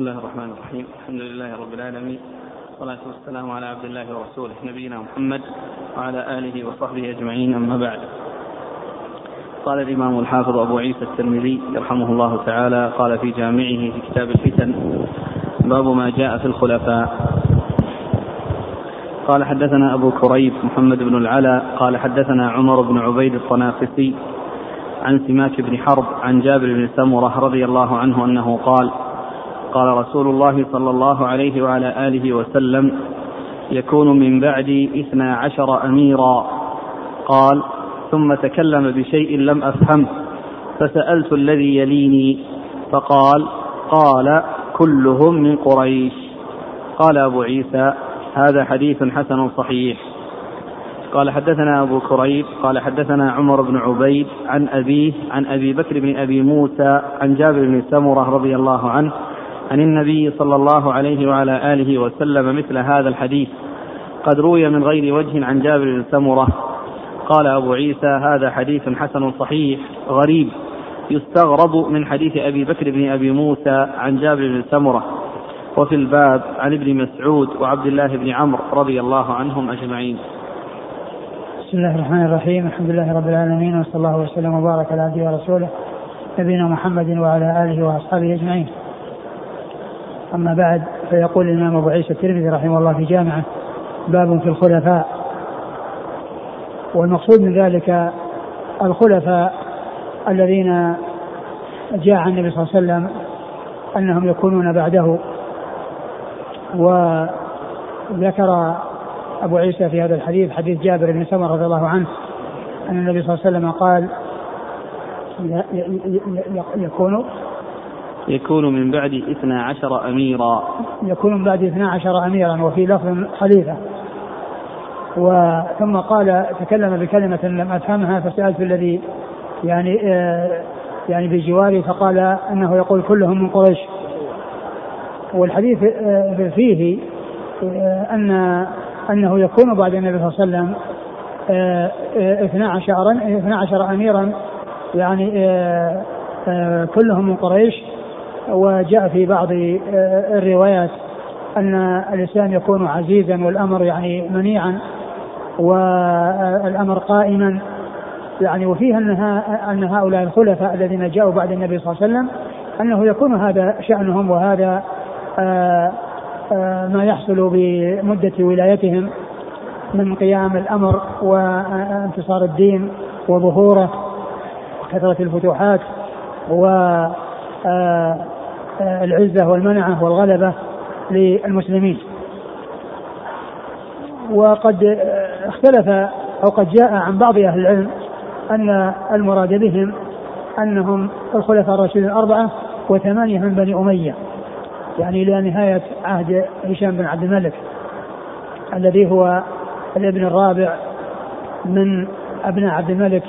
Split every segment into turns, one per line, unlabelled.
بسم الله الرحمن الرحيم. الحمد لله رب العالمين. والصلاة والسلام على عبد الله ورسوله نبينا محمد وعلى آله وصحبه أجمعين. أما بعد. قال الإمام الحافظ أبو عيسى الترمذي يرحمه الله تعالى قال في جامعه في كتاب الفتن باب ما جاء في الخلفاء. قال حدثنا أبو كريب محمد بن العلا قال حدثنا عمر بن عبيد الطنافسي عن سماك بن حرب عن جابر بن سمرة رضي الله عنه أنه قال قال رسول الله صلى الله عليه وعلى آله وسلم يكون من بعدي اثنا عشر أميرا. قال ثم تكلم بشيء لم أفهمه فسألت الذي يليني. فقال قال كلهم من قريش. قال أبو عيسى هذا حديث حسن صحيح. قال حدثنا أبو كريب. قال حدثنا عمر بن عبيد عن أبيه عن أبي بكر بن أبي موسى عن جابر بن سمرة رضي الله عنه عن النبي صلى الله عليه وعلى آله وسلم مثل هذا الحديث. قد روي من غير وجه عن جابر بن سمرة. قال أبو عيسى هذا حديث حسن صحيح غريب. يستغرب من حديث أبي بكر بن أبي موسى عن جابر بن سمرة. وفي الباب عن ابن مسعود وعبد الله بن عمرو رضي الله عنهم أجمعين.
بسم الله الرحمن الرحيم. الحمد لله رب العالمين وصلى الله وسلم وبارك على عبده ورسوله نبينا محمد وعلى آله وأصحابه أجمعين. أما بعد فيقول الإمام أبو عيسى الترمذي رحمه الله في جامعة باب في الخلفاء. والمقصود من ذلك الخلفاء الذين جاء عن النبي صلى الله عليه وسلم أنهم يكونون بعده. وذكر أبو عيسى في هذا الحديث حديث جابر بن سمر رضي الله عنه أن النبي صلى الله عليه وسلم قال يكون
يكون من بعد اثنا عشر أميرا.
يكون من بعد اثنا عشر أميرا وفي لفظ خليفة. وثم قال تكلم بكلمة لم أفهمها فسألت الذي يعني آه يعني بجواري فقال أنه يقول كلهم من قريش. والحديث آه فيه آه أن أنه يكون بعد النبي صلى الله عليه وسلم اثنا عشر اثنا عشر أميرا يعني كلهم من قريش. وجاء في بعض الروايات أن الإسلام يكون عزيزا والأمر يعني منيعا والأمر قائما. يعني وفيها أنها أن هؤلاء الخلفاء الذين جاءوا بعد النبي صلى الله عليه وسلم أنه يكون هذا شأنهم وهذا ما يحصل بمدة ولايتهم من قيام الأمر وانتصار الدين وظهوره وكثرة الفتوحات والعزة والمنعة والغلبة للمسلمين. وقد اختلف أو قد جاء عن بعض أهل العلم أن المراد بهم أنهم الخلفاء الراشدين الأربعة وثمانية من بني أمية يعني إلى نهاية عهد هشام بن عبد الملك الذي هو الابن الرابع من أبناء عبد الملك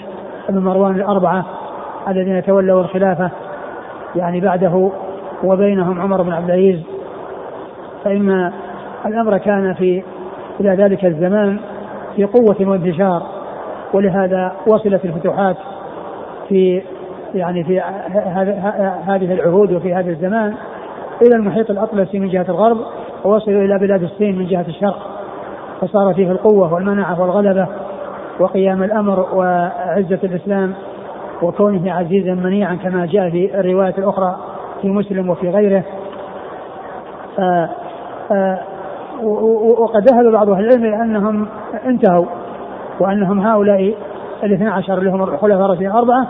بن مروان الأربعة الذين تولوا الخلافة يعني بعده وبينهم عمر بن عبد العزيز فإن الأمر كان في إلى ذلك الزمان في قوة وانتشار ولهذا وصلت الفتوحات في يعني في هذه العهود وفي هذا الزمان إلى المحيط الأطلسي من جهة الغرب ووصلوا إلى بلاد الصين من جهة الشرق فصار فيه القوة والمنعة والغلبة وقيام الأمر وعزة الإسلام وكونه عزيزا منيعا كما جاء في الرواية الأخرى. في مسلم وفي غيره. ف وقد ذهب بعض أهل العلم أنهم انتهوا وأنهم هؤلاء الاثنى عشر اللي هم الخلفاء الراشدين الأربعة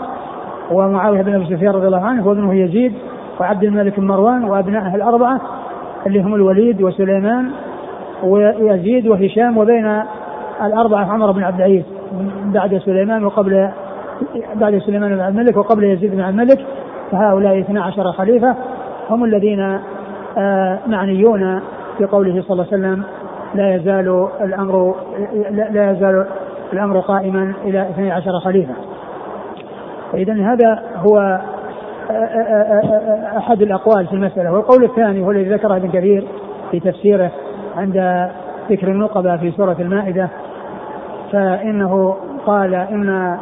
ومعاوية بن أبي سفيان رضي الله عنه وابنه يزيد وعبد الملك بن مروان وابنائه الأربعة اللي هم الوليد وسليمان ويزيد وهشام وبين الأربعة عمر بن عبد العزيز بعد سليمان وقبل بعد سليمان بن عبد الملك وقبل يزيد بن عبد الملك. فهؤلاء 12 خليفة هم الذين معنيون في قوله صلى الله عليه وسلم لا يزال الأمر لا يزال الأمر قائما إلى 12 خليفة. فاذا هذا هو أحد الأقوال في المسألة والقول الثاني هو الذي ذكره ابن كثير في تفسيره عند ذكر النقبة في سورة المائدة فإنه قال إن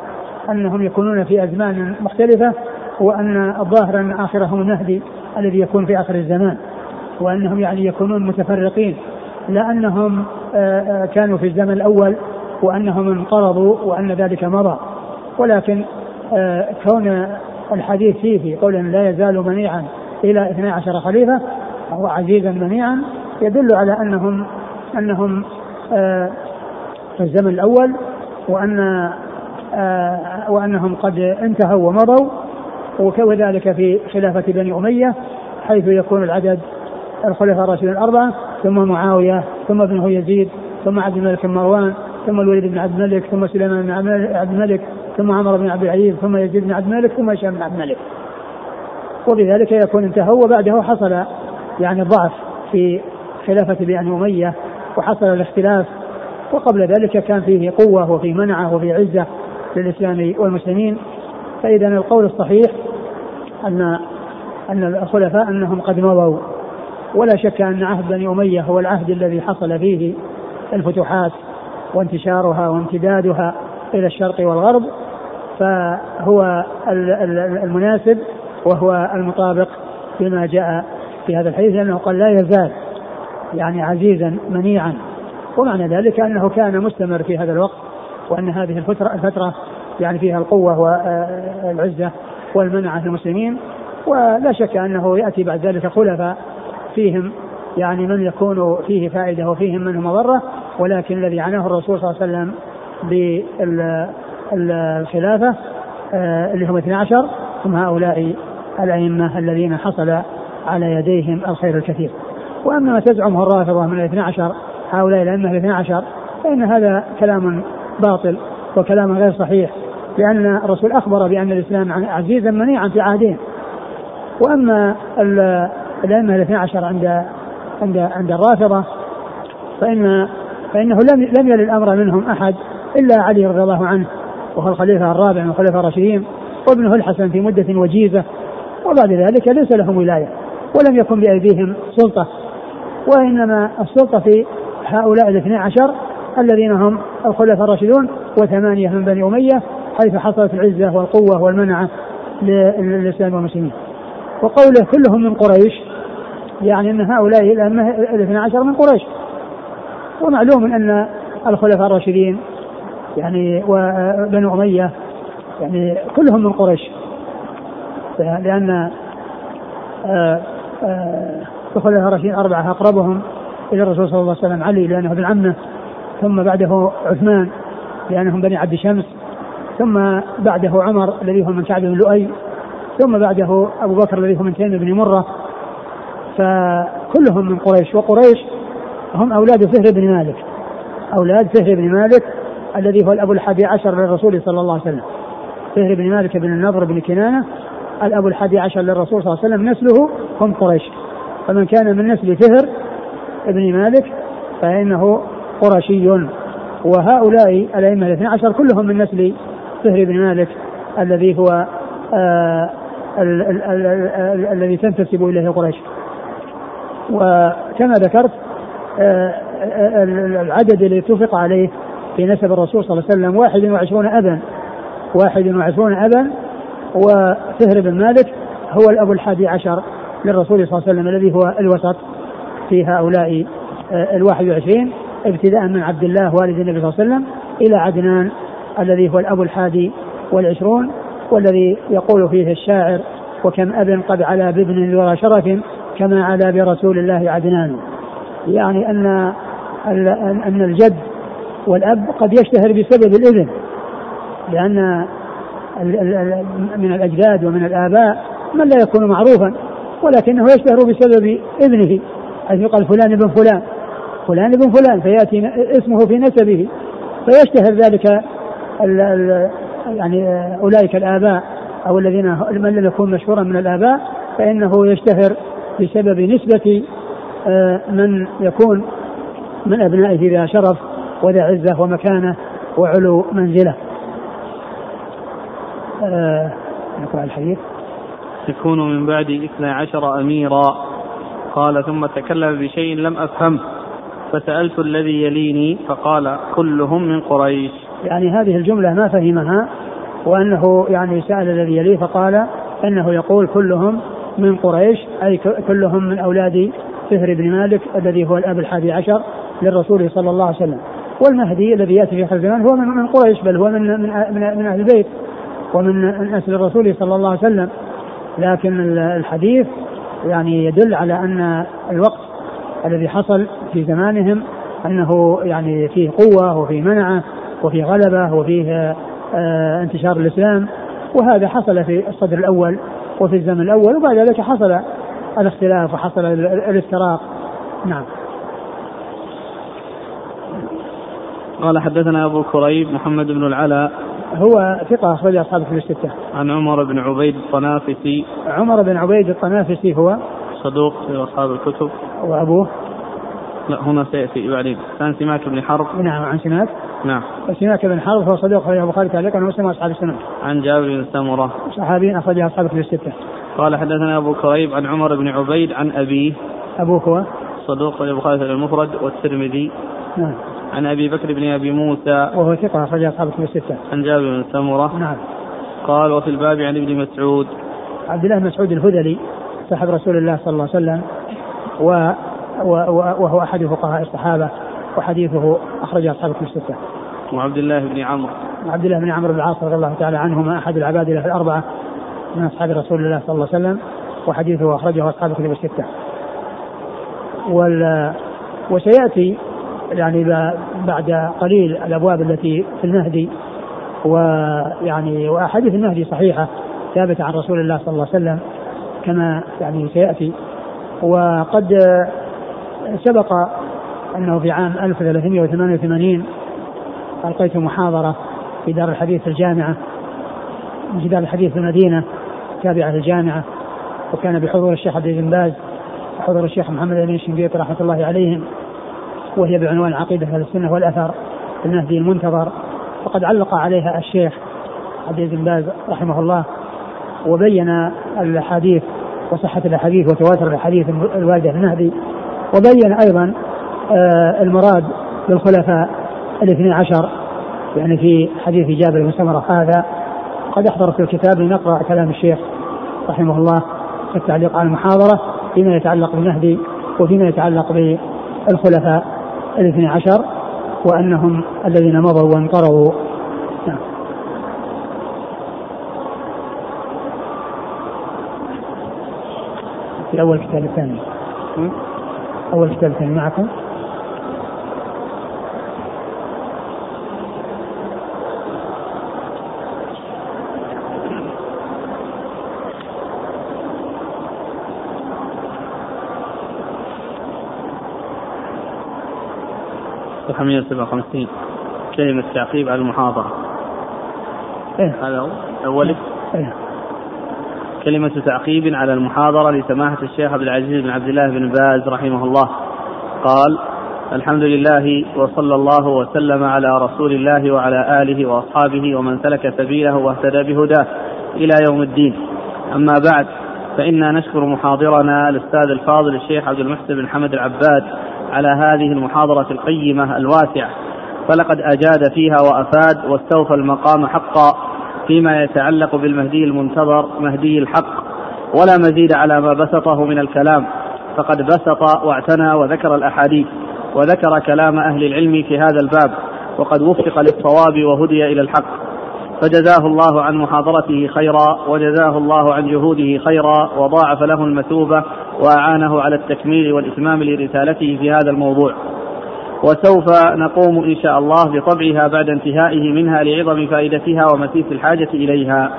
أنهم يكونون في أزمان مختلفة وأن الظاهر ان آخرهم المهدي الذي يكون في آخر الزمان وأنهم يعني يكونون متفرقين لا أنهم آه، آه، كانوا في الزمن الأول وأنهم انقرضوا وأن ذلك مضى. ولكن آه، كون الحديث فيه في قول لا يزال منيعا إلى 12 خليفة أو عزيزا منيعا يدل على أنهم أنهم في الزمن الأول وأن وأنهم قد انتهوا ومضوا وكذلك في خلافة بني أمية حيث يكون العدد الخلفاء الراشدين الأربعة ثم معاوية ثم ابنه يزيد ثم عبد الملك مروان ثم الوليد بن عبد الملك ثم سليمان بن عبد الملك ثم عمر بن عبد العزيز ثم يزيد بن عبد الملك ثم هشام بن عبد الملك. وبذلك يكون انتهوا وبعده حصل يعني ضعف في خلافة بني أمية وحصل الاختلاف. وقبل ذلك كان فيه قوة وفيه منعة وفيه عزة للإسلام والمسلمين. فإذا القول الصحيح أن أن الخلفاء أنهم قد مضوا. ولا شك أن عهد بني أمية هو العهد الذي حصل فيه الفتوحات وانتشارها وامتدادها إلى الشرق والغرب. فهو المناسب وهو المطابق بما جاء في هذا الحديث لأنه قال لا يزال يعني عزيزا منيعا. ومعنى ذلك أنه كان مستمر في هذا الوقت وأن هذه الفترة الفترة يعني فيها القوة والعزة والمنعة المسلمين ولا شك أنه يأتي بعد ذلك خلفاء فيهم يعني من يكون فيه فائدة وفيهم منه مضرة ولكن الذي عناه الرسول صلى الله عليه وسلم بالخلافة آه، اللي هم 12 هم هؤلاء الأئمة الذين حصل على يديهم الخير الكثير. وأما ما تزعمه الرافضة من الاثنى عشر هؤلاء الأئمة الاثنى عشر فإن هذا كلام باطل وكلام غير صحيح. لأن الرسول أخبر بأن الإسلام عزيزا منيعا في عهدين. وأما الأئمة الاثنى عشر عند عند عند الرافضة فإن فإنه لم لم يل الأمر منهم أحد إلا علي رضي الله عنه وهو الخليفة الرابع من الخلفاء الراشدين وابنه الحسن في مدة وجيزة وبعد ذلك ليس لهم ولاية ولم يكن بأيديهم سلطة. وإنما السلطة في هؤلاء الاثني عشر الذين هم الخلفاء الراشدون وثمانية من بني أمية حيث حصلت العزة والقوة والمنعة للإسلام والمسلمين. وقوله كلهم من قريش يعني أن هؤلاء الأئمة الاثنى عشر من قريش. ومعلوم أن الخلفاء الراشدين يعني وبنو أمية يعني كلهم من قريش. لأن آه، آه، الخلفاء الراشدين أربعة أقربهم إلى الرسول صلى الله عليه وسلم علي لأنه ابن عمه ثم بعده عثمان لأنهم بني عبد شمس ثم بعده عمر الذي هو من كعب بن لؤي ثم بعده أبو بكر الذي هو من تيم بن مرة فكلهم من قريش وقريش هم أولاد فهر بن مالك أولاد فهر بن مالك الذي هو الأب الحادي عشر للرسول صلى الله عليه وسلم. فهر بن مالك بن النضر بن كنانة الأب الحادي عشر للرسول صلى الله عليه وسلم نسله هم قريش. فمن كان من نسل فهر بن مالك فإنه قرشي. وهؤلاء الأئمة الاثنى عشر كلهم من نسل فهر بن مالك الذي هو آه الذي تنتسب إليه قريش. وكما ذكرت آه العدد الذي اتفق عليه في نسب الرسول صلى الله عليه وسلم 21 أبا. 21 أبا. وفهر بن مالك هو الأب الحادي عشر للرسول صلى الله عليه وسلم الذي هو الوسط في هؤلاء آه، الواحد وعشرين ابتداء من عبد الله والد النبي صلى الله عليه وسلم إلى عدنان الذي هو الأب الحادي والعشرون والذي يقول فيه الشاعر وكم أب قد علا بابن ذرى شرف كما علا برسول الله عدنان. يعني أن أن الجد والأب قد يشتهر بسبب الإبن لأن من الأجداد ومن الآباء من لا يكون معروفا ولكنه يشتهر بسبب إبنه حيث يقال فلان ابن فلان فلان ابن فلان فيأتي اسمه في نسبه فيشتهر ذلك ال ال يعني أولئك الآباء أو الذين من لم يكون مشهورا من الآباء فإنه يشتهر بسبب نسبة آه، من يكون من أبنائه ذا شرف وذا عزة ومكانة وعلو منزلة.
آه، نقرأ الحديث. يكون من بعد اثنى عشر أميرا. قال ثم تكلم بشيء لم أفهمه فسألت الذي يليني فقال كلهم من قريش.
يعني هذه الجملة ما فهمها وأنه يعني سأل الذي يليه فقال إنه يقول كلهم من قريش أي كلهم من أولاد فهر بن مالك الذي هو الأب الحادي عشر للرسول صلى الله عليه وسلم. والمهدي الذي يأتي في آخر الزمان هو من قريش بل هو من من من, من أهل البيت ومن نسل الرسول صلى الله عليه وسلم. لكن الحديث يعني يدل على أن الوقت الذي حصل في زمانهم أنه يعني فيه قوة وفيه منعة وفيه غلبة وفيه آه انتشار الإسلام وهذا حصل في الصدر الأول وفي الزمن الأول وبعد ذلك حصل الاختلاف وحصل الافتراق. نعم.
قال حدثنا أبو كريب محمد بن العلاء.
هو ثقة أخرج أصحاب في الستة.
عن عمر بن عبيد الطنافسي.
عمر بن عبيد الطنافسي هو؟
صدوق في أصحاب الكتب.
وأبوه؟
لا هنا سيأتي بعدين. كان سماك بن حرب.
نعم عن سماك.
نعم.
سماك بن حرب هو صدوق أخرجه البخاري تعليقا ومسلم وأصحاب السنة
عن جابر بن سمرة.
صحابي أخرجه أصحاب الكتب الستة.
قال حدثنا أبو كريب عن عمر بن عبيد عن أبيه.
أبوه هو.
صدوق البخاري المفرد والترمذي.
نعم.
عن أبي بكر بن أبي موسى.
وهو ثقة اخرج أصحاب الكتب الستة.
عن جابر بن سمرة.
نعم.
قال وفي الباب عن ابن مسعود.
عبد الله مسعود الهذلي صاحب رسول الله صلى الله عليه وسلم و وهو أحد فقهاء الصحابة. وحديثه اخرج أصحاب الكتب الستة.
وعبد الله بن عمرو.
وعبد الله بن عمرو بن العاص رضي الله تعالى عنهما أحد العباد الأربعة من أصحاب رسول الله صلى الله عليه وسلم وحديثه أخرجه أصحاب الكتب الستة. وال وسيأتي يعني بعد قليل الأبواب التي في المهدي ويعني وأحاديث المهدي صحيحة ثابتة عن رسول الله صلى الله عليه وسلم كما يعني سيأتي وقد سبق أنه في عام 1388 ألقيت محاضرة في دار الحديث الجامعة في دار الحديث في المدينة تابعة للجامعة وكان بحضور الشيخ عبد بن باز وحضور الشيخ محمد بن الشنقيطي رحمة الله عليهم وهي بعنوان عقيدة أهل السنة والأثر المهدي المنتظر وقد علق عليها الشيخ عبد بن باز رحمه الله وبين الأحاديث وصحة الأحاديث وتواتر الأحاديث الواردة في المهدي وبين أيضا آه، المراد بالخلفاء الاثني عشر. يعني في حديث جابر بن سمرة هذا قد أحضر في الكتاب لنقرأ كلام الشيخ رحمه الله في التعليق على المحاضرة فيما يتعلق بالمهدي وفيما يتعلق بالخلفاء الاثني عشر وأنهم الذين مضوا وانقرضوا نعم. في أول كتاب الثاني. أول كتاب الثاني معكم؟
157 كلمة تعقيب على المحاضرة.
إيه؟
هذا هو. أول
إيه؟
كلمة تعقيب على المحاضرة لسماحة الشيخ عبد العزيز بن عبد الله بن باز رحمه الله. قال الحمد لله وصلى الله وسلم على رسول الله وعلى آله وأصحابه ومن سلك سبيله واهتدى بهداه إلى يوم الدين. أما بعد فإنا نشكر محاضرنا الأستاذ الفاضل الشيخ عبد المحسن بن حمد العباد على هذه المحاضرة القيمة الواسعة فلقد أجاد فيها وأفاد واستوفى المقام حقا فيما يتعلق بالمهدي المنتظر مهدي الحق ولا مزيد على ما بسطه من الكلام فقد بسط واعتنى وذكر الأحاديث وذكر كلام أهل العلم في هذا الباب وقد وفق للصواب وهدي إلى الحق. فجزاه الله عن محاضرته خيرا وجزاه الله عن جهوده خيرا وضاعف له المثوبة وأعانه على التكميل والإتمام لرسالته في هذا الموضوع. وسوف نقوم إن شاء الله بطبعها بعد انتهائه منها لعظم فائدتها ومسيس الحاجة إليها.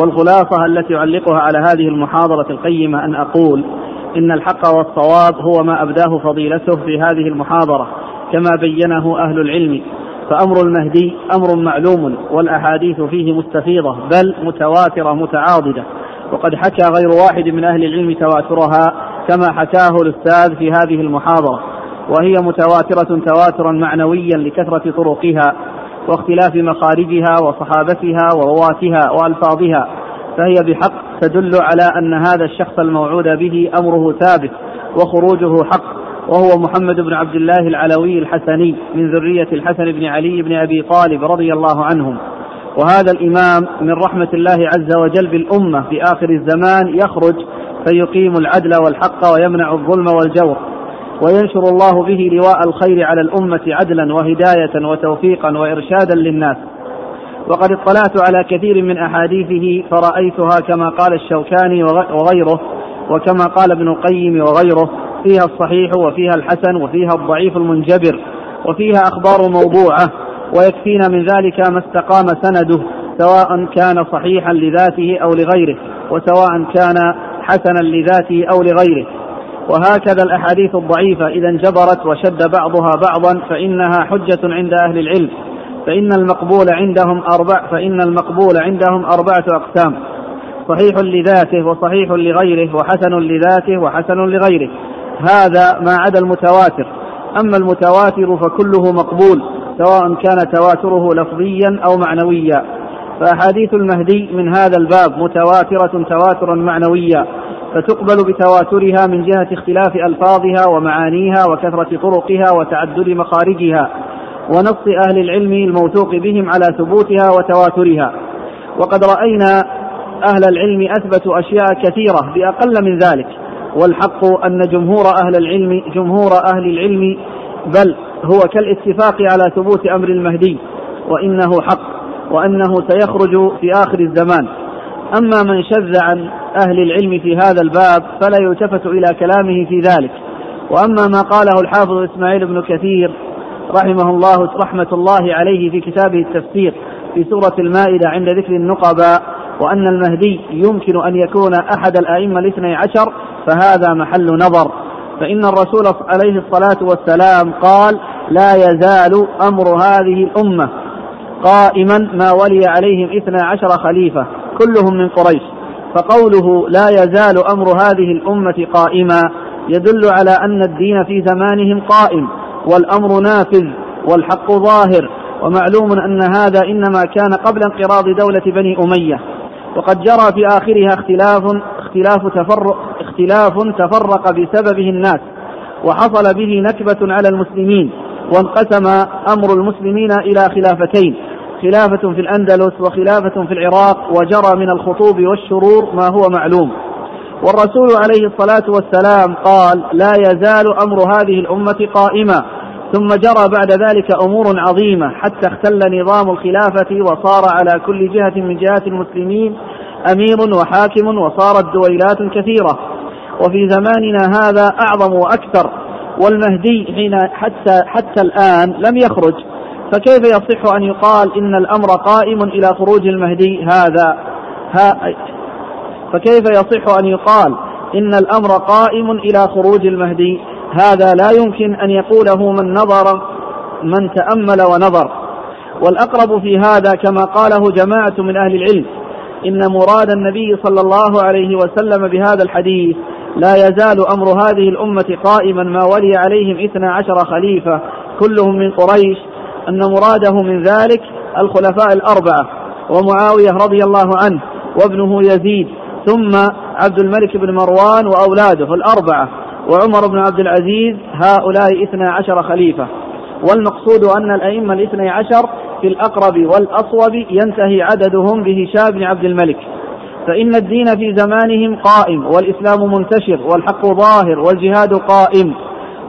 والخلاصة التي أعلقها على هذه المحاضرة القيمة أن أقول إن الحق والصواب هو ما أبداه فضيلته في هذه المحاضرة كما بينه أهل العلم. فأمر المهدي أمر معلوم والأحاديث فيه مستفيضة بل متواترة متعاضدة. وقد حكى غير واحد من أهل العلم تواترها كما حكاه الأستاذ في هذه المحاضرة وهي متواترة تواترا معنويا لكثرة طرقها واختلاف مخارجها وصحابتها ورواتها وألفاظها فهي بحق تدل على أن هذا الشخص الموعود به أمره ثابت وخروجه حق وهو محمد بن عبد الله العلوي الحسني من ذرية الحسن بن علي بن أبي طالب رضي الله عنهم. وهذا الإمام من رحمة الله عز وجل بالأمة في آخر الزمان يخرج فيقيم العدل والحق ويمنع الظلم والجور وينشر الله به لواء الخير على الأمة عدلا وهداية وتوفيقا وإرشادا للناس. وقد اطلعت على كثير من أحاديثه فرأيتها كما قال الشوكاني وغيره وكما قال ابن القيم وغيره فيها الصحيح وفيها الحسن وفيها الضعيف المنجبر وفيها أخبار موضوعة. ويكفينا من ذلك ما استقام سنده سواء كان صحيحا لذاته أو لغيره وسواء كان حسنا لذاته أو لغيره. وهكذا الأحاديث الضعيفة إذا انجبرت وشد بعضها بعضا فإنها حجة عند أهل العلم. فإن المقبول عندهم أربع فإن المقبول عندهم أربعة أقسام. صحيح لذاته وصحيح لغيره وحسن لذاته وحسن لغيره. هذا ما عدا المتواتر. أما المتواتر فكله مقبول. سواء كان تواتره لفظيا أو معنويا. فأحاديث المهدي من هذا الباب متواترة تواترا معنويا فتقبل بتواترها من جهة اختلاف ألفاظها ومعانيها وكثرة طرقها وتعدد مخارجها ونص أهل العلم الموثوق بهم على ثبوتها وتواترها. وقد رأينا أهل العلم أثبتوا أشياء كثيرة بأقل من ذلك والحق أن جمهور أهل العلم جمهور أهل العلم بل هو كالاتفاق على ثبوت أمر المهدي وإنه حق وأنه سيخرج في آخر الزمان. أما من شذ عن أهل العلم في هذا الباب فلا يلتفت إلى كلامه في ذلك. وأما ما قاله الحافظ إسماعيل بن كثير رحمه الله رحمة الله عليه في كتابه التفسير في سورة المائدة عند ذكر النقباء وأن المهدي يمكن أن يكون أحد الأئمة الاثني عشر فهذا محل نظر. فإن الرسول عليه الصلاة والسلام قال لا يزال أمر هذه الأمة قائما ما ولي عليهم اثنا عشر خليفة كلهم من قريش. فقوله لا يزال أمر هذه الأمة قائما يدل على أن الدين في زمانهم قائم والأمر نافذ والحق ظاهر ومعلوم أن هذا إنما كان قبل انقراض دولة بني أمية. وقد جرى في آخرها اختلاف اختلاف تفرق اختلاف تفرق بسببه الناس وحصل به نكبة على المسلمين. وانقسم أمر المسلمين إلى خلافتين خلافة في الأندلس وخلافة في العراق وجرى من الخطوب والشرور ما هو معلوم. والرسول عليه الصلاة والسلام قال لا يزال أمر هذه الأمة قائما ثم جرى بعد ذلك أمور عظيمة حتى اختل نظام الخلافة وصار على كل جهة من جهات المسلمين أمير وحاكم وصارت دويلات كثيرة. وفي زماننا هذا أعظم وأكثر والمهدي حين حتى حتى الآن لم يخرج فكيف يصح أن يقال إن الأمر قائم إلى خروج المهدي هذا؟ ها فكيف يصح أن يقال إن الأمر قائم إلى خروج المهدي؟ هذا لا يمكن أن يقوله من نظر من تأمل ونظر. والأقرب في هذا كما قاله جماعة من أهل العلم إن مراد النبي صلى الله عليه وسلم بهذا الحديث لا يزال أمر هذه الأمة قائما ما ولي عليهم اثنا عشر خليفة كلهم من قريش أن مراده من ذلك الخلفاء الأربعة ومعاوية رضي الله عنه وابنه يزيد ثم عبد الملك بن مروان وأولاده الأربعة وعمر بن عبد العزيز هؤلاء اثنا عشر خليفة. والمقصود أن الأئمة الاثني عشر في الأقرب والأصوب ينتهي عددهم بهشام بن عبد الملك. فإن الدين في زمانهم قائم والإسلام منتشر والحق ظاهر والجهاد قائم.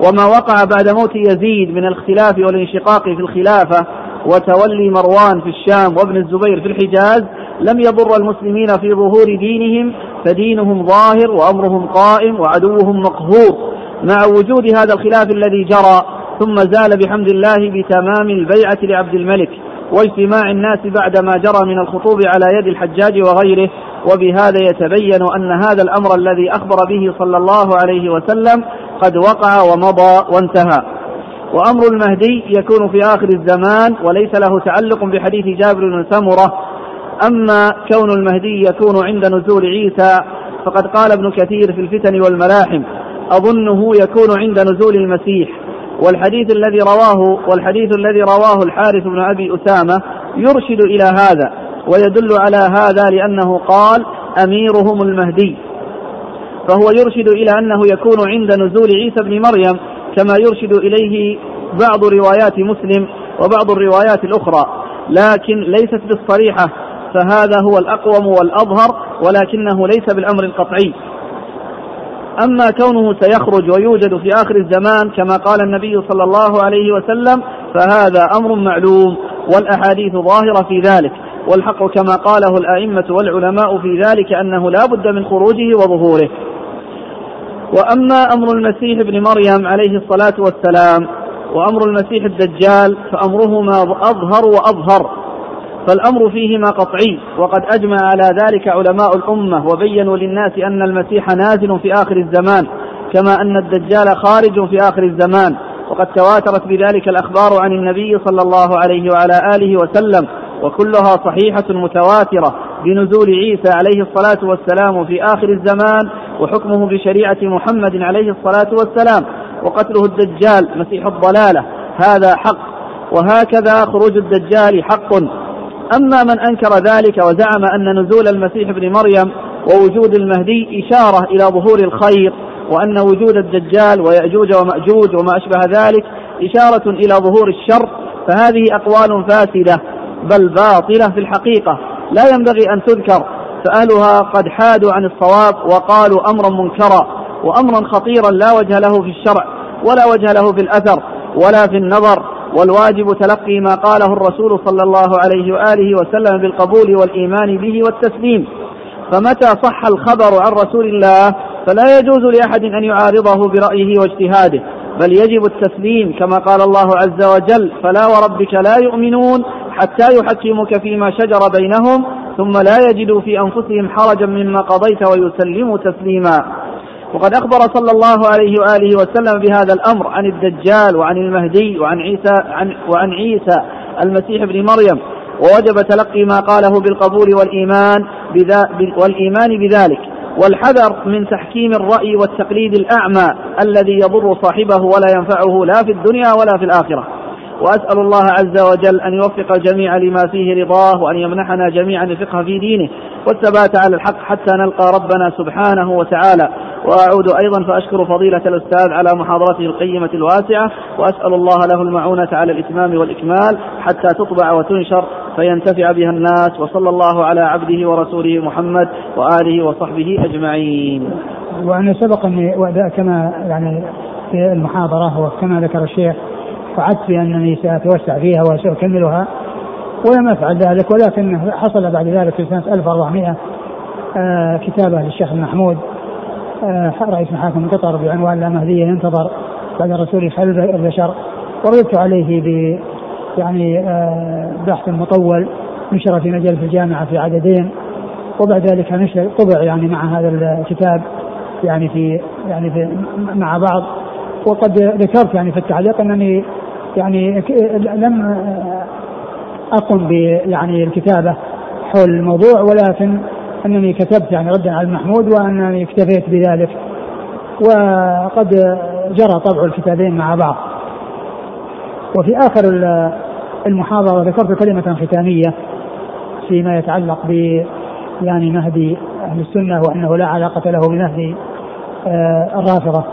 وما وقع بعد موت يزيد من الاختلاف والانشقاق في الخلافة وتولي مروان في الشام وابن الزبير في الحجاز لم يضر المسلمين في ظهور دينهم فدينهم ظاهر وأمرهم قائم وعدوهم مقهور. مع وجود هذا الخلاف الذي جرى ثم زال بحمد الله بتمام البيعة لعبد الملك واجتماع الناس بعد ما جرى من الخطوب على يد الحجاج وغيره وبهذا يتبين أن هذا الأمر الذي أخبر به صلى الله عليه وسلم قد وقع ومضى وانتهى. وأمر المهدي يكون في آخر الزمان وليس له تعلق بحديث جابر بن سمرة. أما كون المهدي يكون عند نزول عيسى فقد قال ابن كثير في الفتن والملاحم أظنه يكون عند نزول المسيح. والحديث الذي رواه والحديث الذي رواه الحارث بن أبي أسامة يرشد إلى هذا. ويدل على هذا لأنه قال أميرهم المهدي. فهو يرشد إلى أنه يكون عند نزول عيسى بن مريم كما يرشد إليه بعض روايات مسلم وبعض الروايات الأخرى. لكن ليست بالصريحة فهذا هو الأقوم والأظهر ولكنه ليس بالأمر القطعي. أما كونه سيخرج ويوجد في آخر الزمان كما قال النبي صلى الله عليه وسلم فهذا أمر معلوم والأحاديث ظاهرة في ذلك. والحق كما قاله الأئمة والعلماء في ذلك أنه لا بد من خروجه وظهوره. وأما أمر المسيح ابن مريم عليه الصلاة والسلام وأمر المسيح الدجال فأمرهما أظهر وأظهر فالأمر فيهما قطعي وقد أجمع على ذلك علماء الأمة وبينوا للناس أن المسيح نازل في آخر الزمان كما أن الدجال خارج في آخر الزمان وقد تواترت بذلك الأخبار عن النبي صلى الله عليه وعلى آله وسلم وكلها صحيحة متواترة بنزول عيسى عليه الصلاة والسلام في آخر الزمان وحكمه بشريعة محمد عليه الصلاة والسلام وقتله الدجال مسيح الضلالة. هذا حق وهكذا خروج الدجال حق. أما من أنكر ذلك وزعم أن نزول المسيح ابن مريم ووجود المهدي إشارة إلى ظهور الخير وأن وجود الدجال ويأجوج ومأجوج وما أشبه ذلك إشارة إلى ظهور الشر فهذه أقوال فاسدة. بل باطلة في الحقيقة. لا ينبغي أن تذكر. فأهلها قد حادوا عن الصواب وقالوا أمرا منكرا وأمرا خطيرا لا وجه له في الشرع ولا وجه له في الأثر ولا في النظر. والواجب تلقي ما قاله الرسول صلى الله عليه وآله وسلم بالقبول والإيمان به والتسليم. فمتى صح الخبر عن رسول الله فلا يجوز لأحد أن يعارضه برأيه واجتهاده. بل يجب التسليم كما قال الله عز وجل فلا وربك لا يؤمنون حتى يحكمك فيما شجر بينهم ثم لا يجدوا في أنفسهم حرجا مما قضيت ويسلموا تسليما. وقد أخبر صلى الله عليه وآله وسلم بهذا الأمر عن الدجال وعن المهدي وعن عيسى عن وعن عيسى المسيح ابن مريم. ووجب تلقي ما قاله بالقبول والإيمان بذا والإيمان بذلك. والحذر من تحكيم الرأي والتقليد الأعمى الذي يضر صاحبه ولا ينفعه لا في الدنيا ولا في الآخرة. وأسأل الله عز وجل أن يوفق الجميع لما فيه رضاه وأن يمنحنا جميعا الفقه في دينه والثبات على الحق حتى نلقى ربنا سبحانه وتعالى. وأعود أيضا فأشكر فضيلة الأستاذ على محاضرته القيمة الواسعة. وأسأل الله له المعونة على الإتمام والإكمال حتى تطبع وتنشر فينتفع بها الناس. وصلى الله على عبده ورسوله محمد وآله وصحبه أجمعين.
وأنا سبق أني كما يعني في المحاضرة وكما ذكر الشيخ وعدت بأنني سأتوسع فيها وسأكملها ولم أفعل ذلك ولكن حصل بعد ذلك في سنة 1400 آه كتابة للشيخ المحمود آه رئيس محاكم قطر بعنوان لا مهدي ينتظر بعد رسول خير البشر ورددت عليه ب يعني آه بحث مطول نشر في مجلة الجامعة في عددين وبعد ذلك نشر طبع يعني مع هذا الكتاب يعني في يعني في مع بعض وقد ذكرت يعني في التعليق أنني يعني لم أقم يعني الكتابة حول الموضوع ولكن أنني كتبت يعني ردا على المحمود وأنني اكتفيت بذلك. وقد جرى طبع الكتابين مع بعض. وفي آخر المحاضرة ذكرت كلمة ختامية فيما يتعلق ب يعني مهدي أهل السنة وأنه لا علاقة له بمهدي آه، الرافضة.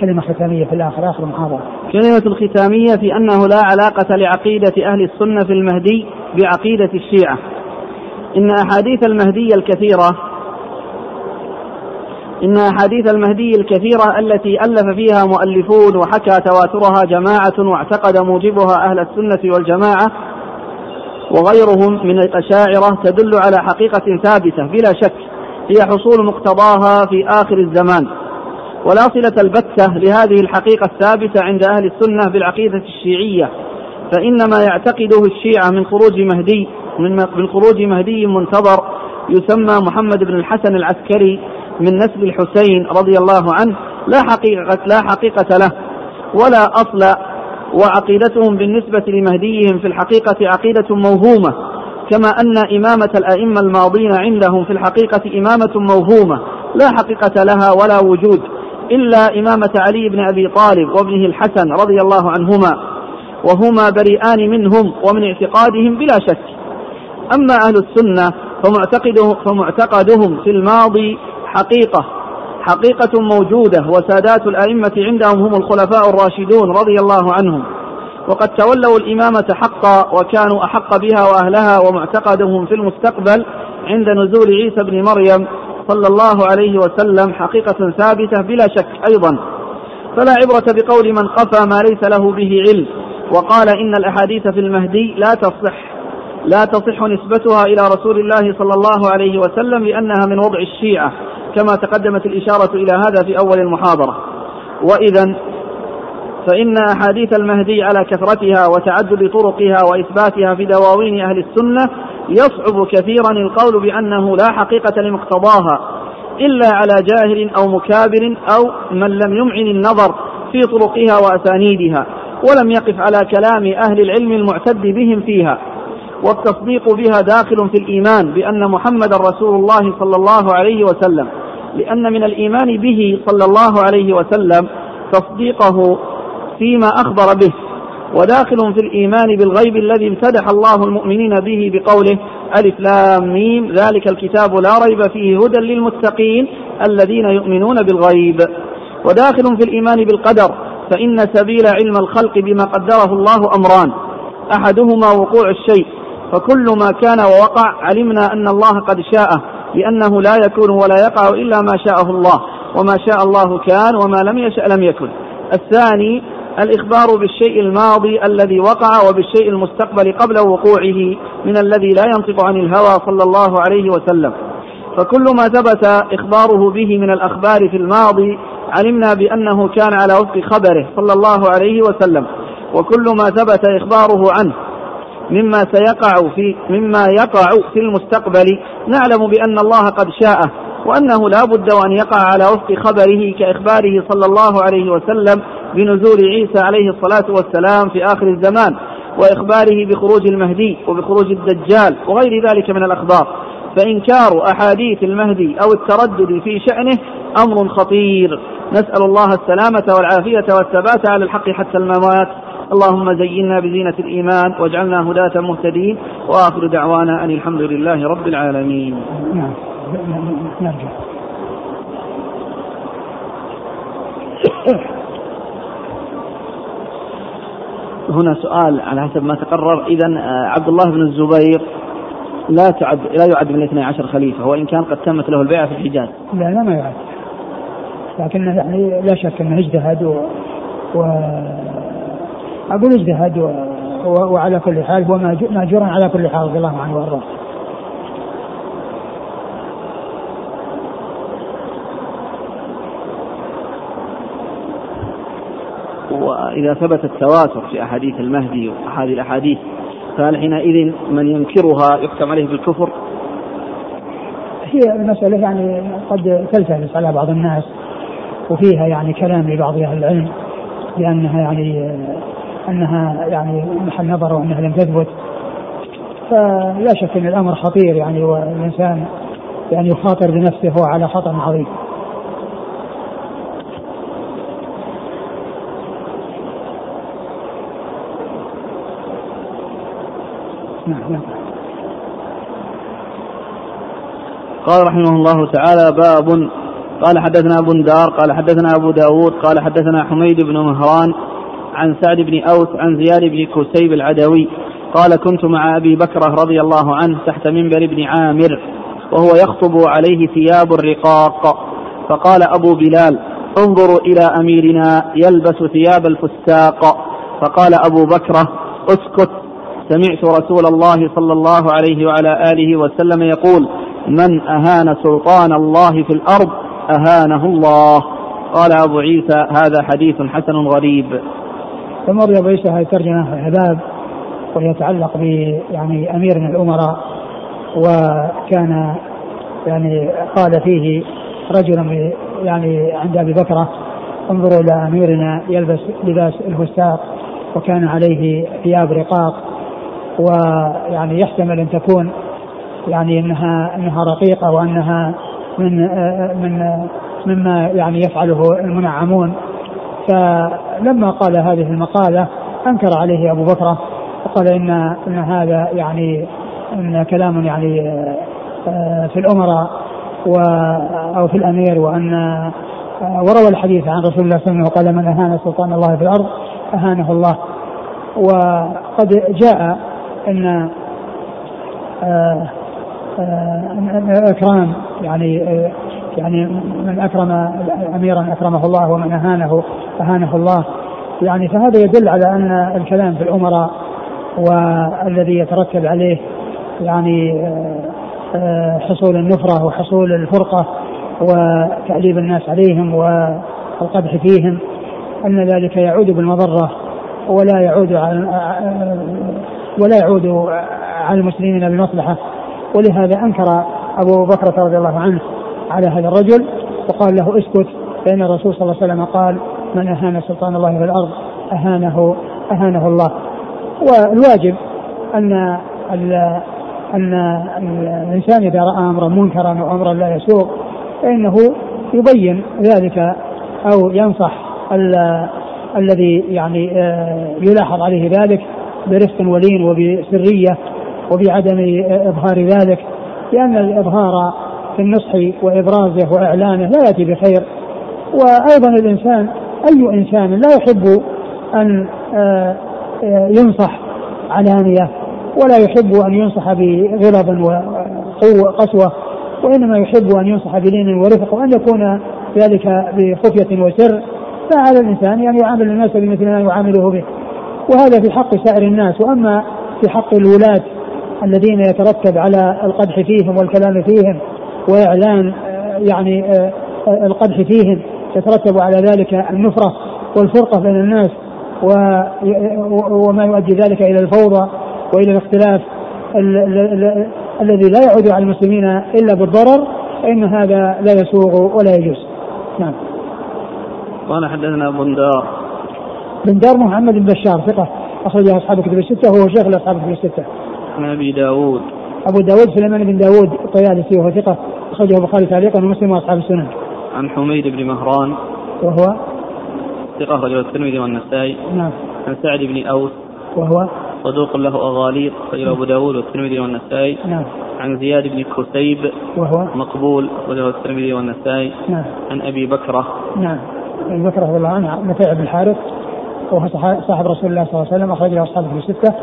كلمة ختامية في الآخر آخر المحاضرة.
كلمة الختامية في أنه لا علاقة لعقيدة أهل السنة في المهدي بعقيدة الشيعة. إن أحاديث المهدي الكثيرة إن أحاديث المهدي الكثيرة التي ألف فيها مؤلفون وحكى تواترها جماعة واعتقد موجبها أهل السنة والجماعة وغيرهم من الأشاعرة تدل على حقيقة ثابتة بلا شك هي حصول مقتضاها في آخر الزمان. ولا صلة البتة لهذه الحقيقة الثابتة عند أهل السنة بالعقيدة الشيعية فإنما يعتقده الشيعة من خروج مهدي من خروج مهدي منتظر يسمى محمد بن الحسن العسكري من نسل الحسين رضي الله عنه لا حقيقة لا حقيقة له ولا أصل وعقيدتهم بالنسبة لمهديهم في الحقيقة عقيدة موهومة كما أن إمامة الأئمة الماضين عندهم في الحقيقة إمامة موهومة لا حقيقة لها ولا وجود. إلا إمامة علي بن أبي طالب وابنه الحسن رضي الله عنهما وهما بريئان منهم ومن اعتقادهم بلا شك. أما أهل السنة فمعتقده فمعتقدهم في الماضي حقيقة حقيقة موجودة وسادات الأئمة عندهم هم الخلفاء الراشدون رضي الله عنهم. وقد تولوا الإمامة حقا وكانوا أحق بها وأهلها ومعتقدهم في المستقبل عند نزول عيسى بن مريم صلى الله عليه وسلم حقيقة ثابتة بلا شك أيضا. فلا عبرة بقول من خفى ما ليس له به علم. وقال إن الأحاديث في المهدي لا تصح لا تصح نسبتها إلى رسول الله صلى الله عليه وسلم لأنها من وضع الشيعة كما تقدمت الإشارة إلى هذا في أول المحاضرة. وإذا فإن أحاديث المهدي على كثرتها وتعدد طرقها وإثباتها في دواوين أهل السنة يصعب كثيرا القول بأنه لا حقيقة لمقتضاها إلا على جاهل أو مكابر أو من لم يمعن النظر في طرقها وأسانيدها ولم يقف على كلام أهل العلم المعتد بهم فيها. والتصديق بها داخل في الإيمان بأن محمد رسول الله صلى الله عليه وسلم لأن من الإيمان به صلى الله عليه وسلم تصديقه فيما أخبر به. وداخل في الإيمان بالغيب الذي امتدح الله المؤمنين به بقوله ألف لام ميم ذلك الكتاب لا ريب فيه هدى للمتقين الذين يؤمنون بالغيب. وداخل في الإيمان بالقدر فإن سبيل علم الخلق بما قدره الله أمران. أحدهما وقوع الشيء فكل ما كان ووقع علمنا أن الله قد شاءه لأنه لا يكون ولا يقع إلا ما شاءه الله وما شاء الله كان وما لم يشأ لم يكن. الثاني الإخبار بالشيء الماضي الذي وقع وبالشيء المستقبل قبل وقوعه من الذي لا ينطق عن الهوى صلى الله عليه وسلم. فكل ما ثبت إخباره به من الأخبار في الماضي علمنا بأنه كان على وفق خبره صلى الله عليه وسلم. وكل ما ثبت إخباره عنه مما سيقع في مما يقع في المستقبل نعلم بأن الله قد شاءه وأنه لا بد وأن يقع على وفق خبره كإخباره صلى الله عليه وسلم بنزول عيسى عليه الصلاة والسلام في آخر الزمان وإخباره بخروج المهدي وبخروج الدجال وغير ذلك من الأخبار. فإنكار أحاديث المهدي أو التردد في شأنه أمر خطير. نسأل الله السلامة والعافية والثبات على الحق حتى الممات. اللهم زينا بزينة الإيمان واجعلنا هداة مهتدين. وآخر دعوانا أن الحمد لله رب العالمين. نعم نرجع هنا سؤال على حسب ما تقرر. إذا آه، عبد الله بن الزبير لا تعد لا يعد من الاثني عشر خليفة وإن كان قد تمت له البيعة في الحجاز.
لا لا ما يعد. لكن يعني لا شك أنه اجتهد و, و... أقول اجتهد و... و... وعلى كل حال هو ماجورا على كل حال رضي الله عنه وأرضاه.
وإذا ثبت التواتر في أحاديث المهدي وهذه الأحاديث فهل حينئذ من ينكرها يحكم عليه بالكفر؟
هي المسألة يعني قد تلتبس على بعض الناس وفيها يعني كلام لبعض أهل العلم بأنها يعني أنها يعني محل نظر وأنها لم تثبت فلا شك أن الأمر خطير يعني والإنسان يعني يخاطر بنفسه هو على خطر عظيم.
نعم نعم. قال رحمه الله تعالى باب قال حدثنا أبو دار قال حدثنا أبو داود قال حدثنا حميد بن مهران عن سعد بن أوس عن زياد بن كسيب العدوي قال كنت مع أبي بكره رضي الله عنه تحت منبر ابن عامر وهو يخطب عليه ثياب الرقاق. فقال أبو بلال انظروا إلى أميرنا يلبس ثياب الفساق. فقال أبو بكره اسكت سمعت رسول الله صلى الله عليه وعلى آله وسلم يقول من أهان سلطان الله في الأرض أهانه الله. قال أبو عيسى هذا حديث حسن غريب.
ثم أبو عيسى هذه ترجمة عباد ويتعلق ب يعني أمير من الأمراء وكان يعني قال فيه رجل يعني عند أبي بكرة انظروا إلى أميرنا يلبس لباس الفستاق وكان عليه ثياب رقاق ويعني يحتمل أن تكون يعني إنها إنها رقيقة وأنها من من مما يعني يفعله المنعمون. فلما قال هذه المقالة أنكر عليه أبو بكر وقال إن إن هذا يعني إن كلام يعني في الأمراء و أو في الأمير وأن وروى الحديث عن رسول الله صلى الله عليه وسلم وقال من أهان سلطان الله في الأرض أهانه الله. وقد جاء أن آه اكرام يعني يعني من أكرم أميرا أكرمه الله ومن أهانه أهانه الله. يعني فهذا يدل على أن الكلام في الأمراء والذي يترتب عليه يعني حصول النفرة وحصول الفرقة وتعذيب الناس عليهم والقدح فيهم أن ذلك يعود بالمضرة ولا يعود على ولا يعود على المسلمين بمصلحة. ولهذا أنكر أبو بكر رضي الله عنه على هذا الرجل وقال له اسكت فإن الرسول صلى الله عليه وسلم قال من أهان سلطان الله في الأرض أهانه أهانه الله. والواجب أن أن الإنسان إذا رأى أمرا منكرا أو أمرا لا يسوق فإنه يبين ذلك أو ينصح الذي يعني آه، يلاحظ عليه ذلك برفق ولين وبسرية وبعدم إظهار ذلك لأن الإظهار في النصح وإبرازه وإعلانه لا يأتي بخير. وأيضا الإنسان أي إنسان لا يحب أن آه، ينصح علانية ولا يحب أن ينصح بغضب وقوة قسوة وإنما يحب أن ينصح بلين ورفق وأن يكون ذلك بخفية وسر. فعلى الإنسان أن يعامل الناس بمثل ما يعامله به. وهذا في حق سائر الناس وأما في حق الولاة الذين يترتب على القدح فيهم والكلام فيهم وإعلان يعني القدح فيهم يترتب على ذلك النفرة والفرقة بين الناس وما يؤدي ذلك إلى الفوضى وإلى الاختلاف الذي لا يعود على المسلمين إلا بالضرر فإن هذا لا يسوغ ولا يجوز. نعم.
قال حدثنا بندار
بندار محمد بن بشار ثقة. أخرجه أصحاب الكتب الستة وهو شيخ لأصحاب الكتب الستة.
عن أبي داوود
أبو داوود سليمان بن داوود الطيالسي وهو ثقة. أخرجه البخاري تعليقا ومسلم وأصحاب السنن.
عن حميد بن مهران.
وهو؟
ثقة أخرجه الترمذي والنسائي.
نعم.
عن سعد بن أوس.
وهو؟
صدوق له أغاليط أخرجه أبو داود والترمذي والنسائي.
نعم.
عن زياد بن كسيب.
وهو؟
مقبول أخرجه الترمذي والنسائي.
نعم.
عن أبي بكرة.
نعم. أبي بكرة رضي الله عنه نفيع بن الحارث. وهو صاحب رسول الله صلى الله عليه وسلم أخرج له أصحابه في الستة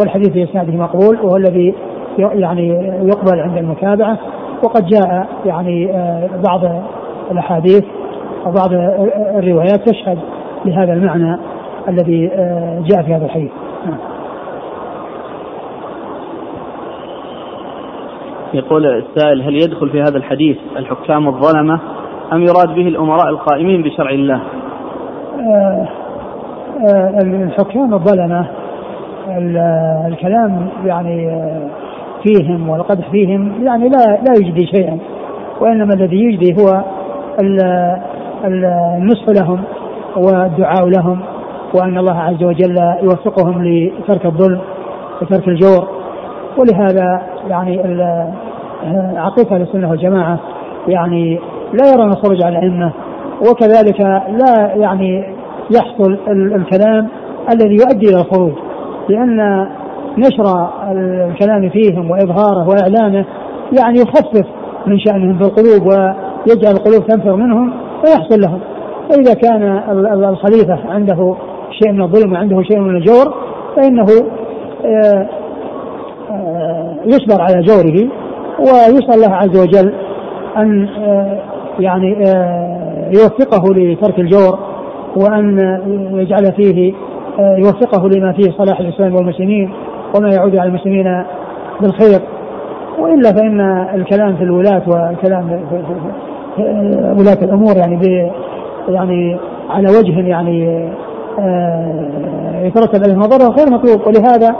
والحديث في إسناده مقبول وهو الذي يعني يقبل عند المتابعة وقد جاء يعني آه، بعض الأحاديث وبعض الروايات تشهد لهذا المعنى الذي آه، جاء في هذا الحديث.
يقول السائل هل يدخل في هذا الحديث الحكام الظلمة أم يراد به الأمراء القائمين بشرع الله
آه الحكام الظلمة الكلام يعني آه، فيهم والقدح فيهم يعني لا لا يجدي شيئا وإنما الذي يجدي هو النصح لهم والدعاء لهم وأن الله عز وجل يوفقهم لترك الظلم وترك الجور. ولهذا يعني عقيدة السنة والجماعة يعني لا يرون الخروج على الأئمة وكذلك لا يعني يحصل الكلام الذي يؤدي إلى الخروج. لأن نشر الكلام فيهم وإظهاره وإعلانه يعني يخفف من شأنهم في القلوب ويجعل القلوب تنفر منهم فيحصل لهم. فإذا كان الخليفة عنده شيء من الظلم وعنده شيء من الجور فإنه آه، آه، يصبر على جوره ويسأل الله عز وجل أن آه، يعني يوفقه لترك الجور. وأن يجعل فيه آه، يوفقه لما فيه صلاح الإسلام والمسلمين وما يعود على المسلمين بالخير. وإلا فإن الكلام في الولاة والكلام في, ولاة الأمور يعني ب يعني على وجه يعني يترتب عليه المضره غير مطلوب. ولهذا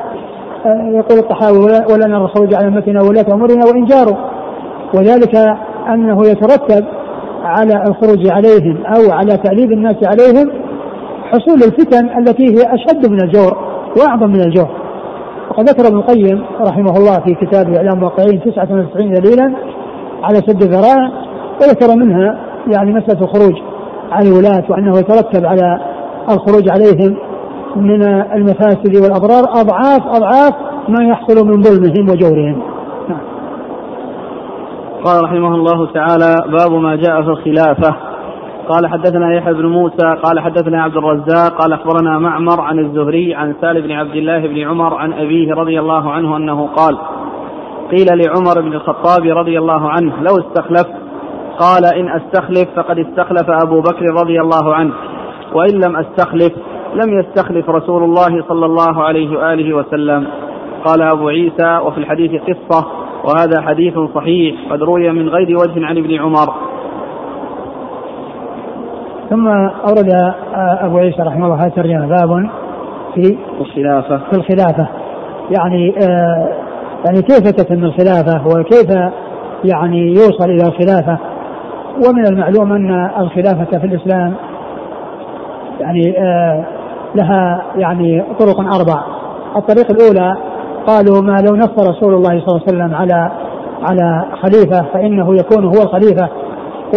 يقول الطحاوي ولا نرى الخروج على أمتنا ولاة أمورنا وإن جاروا. وذلك أنه يترتب على الخروج عليهم أو على تعليم الناس عليهم حصول الفتن التي هي أشد من الجور وأعظم من الجور وقد ذكر ابن القيم رحمه الله في كتابه إعلام الواقعين 99 دليلا على سد الذرائع وذكر منها يعني مسألة الخروج على الولاة وأنه يترتب على الخروج عليهم من المفاسد والأضرار أضعاف أضعاف ما يحصل من ظلمهم وجورهم.
قال رحمه الله تعالى باب ما جاء في الخلافة. قال حدثنا يحيى بن موسى قال حدثنا عبد الرزاق قال أخبرنا معمر عن الزهري عن سالم بن عبد الله بن عمر عن أبيه رضي الله عنه أنه قال قيل لعمر بن الخطاب رضي الله عنه لو استخلفت قال إن أستخلف فقد استخلف أبو بكر رضي الله عنه وإن لم أستخلف لم يستخلف رسول الله صلى الله عليه وآله وسلم. قال أبو عيسى وفي الحديث قصة وهذا حديث صحيح قد روي من غير وجه عن ابن عمر.
ثم أورد أبو عيسى رحمه الله الترجمة باب في
الخلافة.
في الخلافة. يعني آه يعني كيف تتم الخلافة وكيف يعني يوصل إلى الخلافة؟ ومن المعلوم أن الخلافة في الإسلام يعني آه لها يعني طرق أربع. الطريق الأولى قالوا ما لو نص رسول الله صلى الله عليه وسلم على على خليفة فإنه يكون هو الخليفة.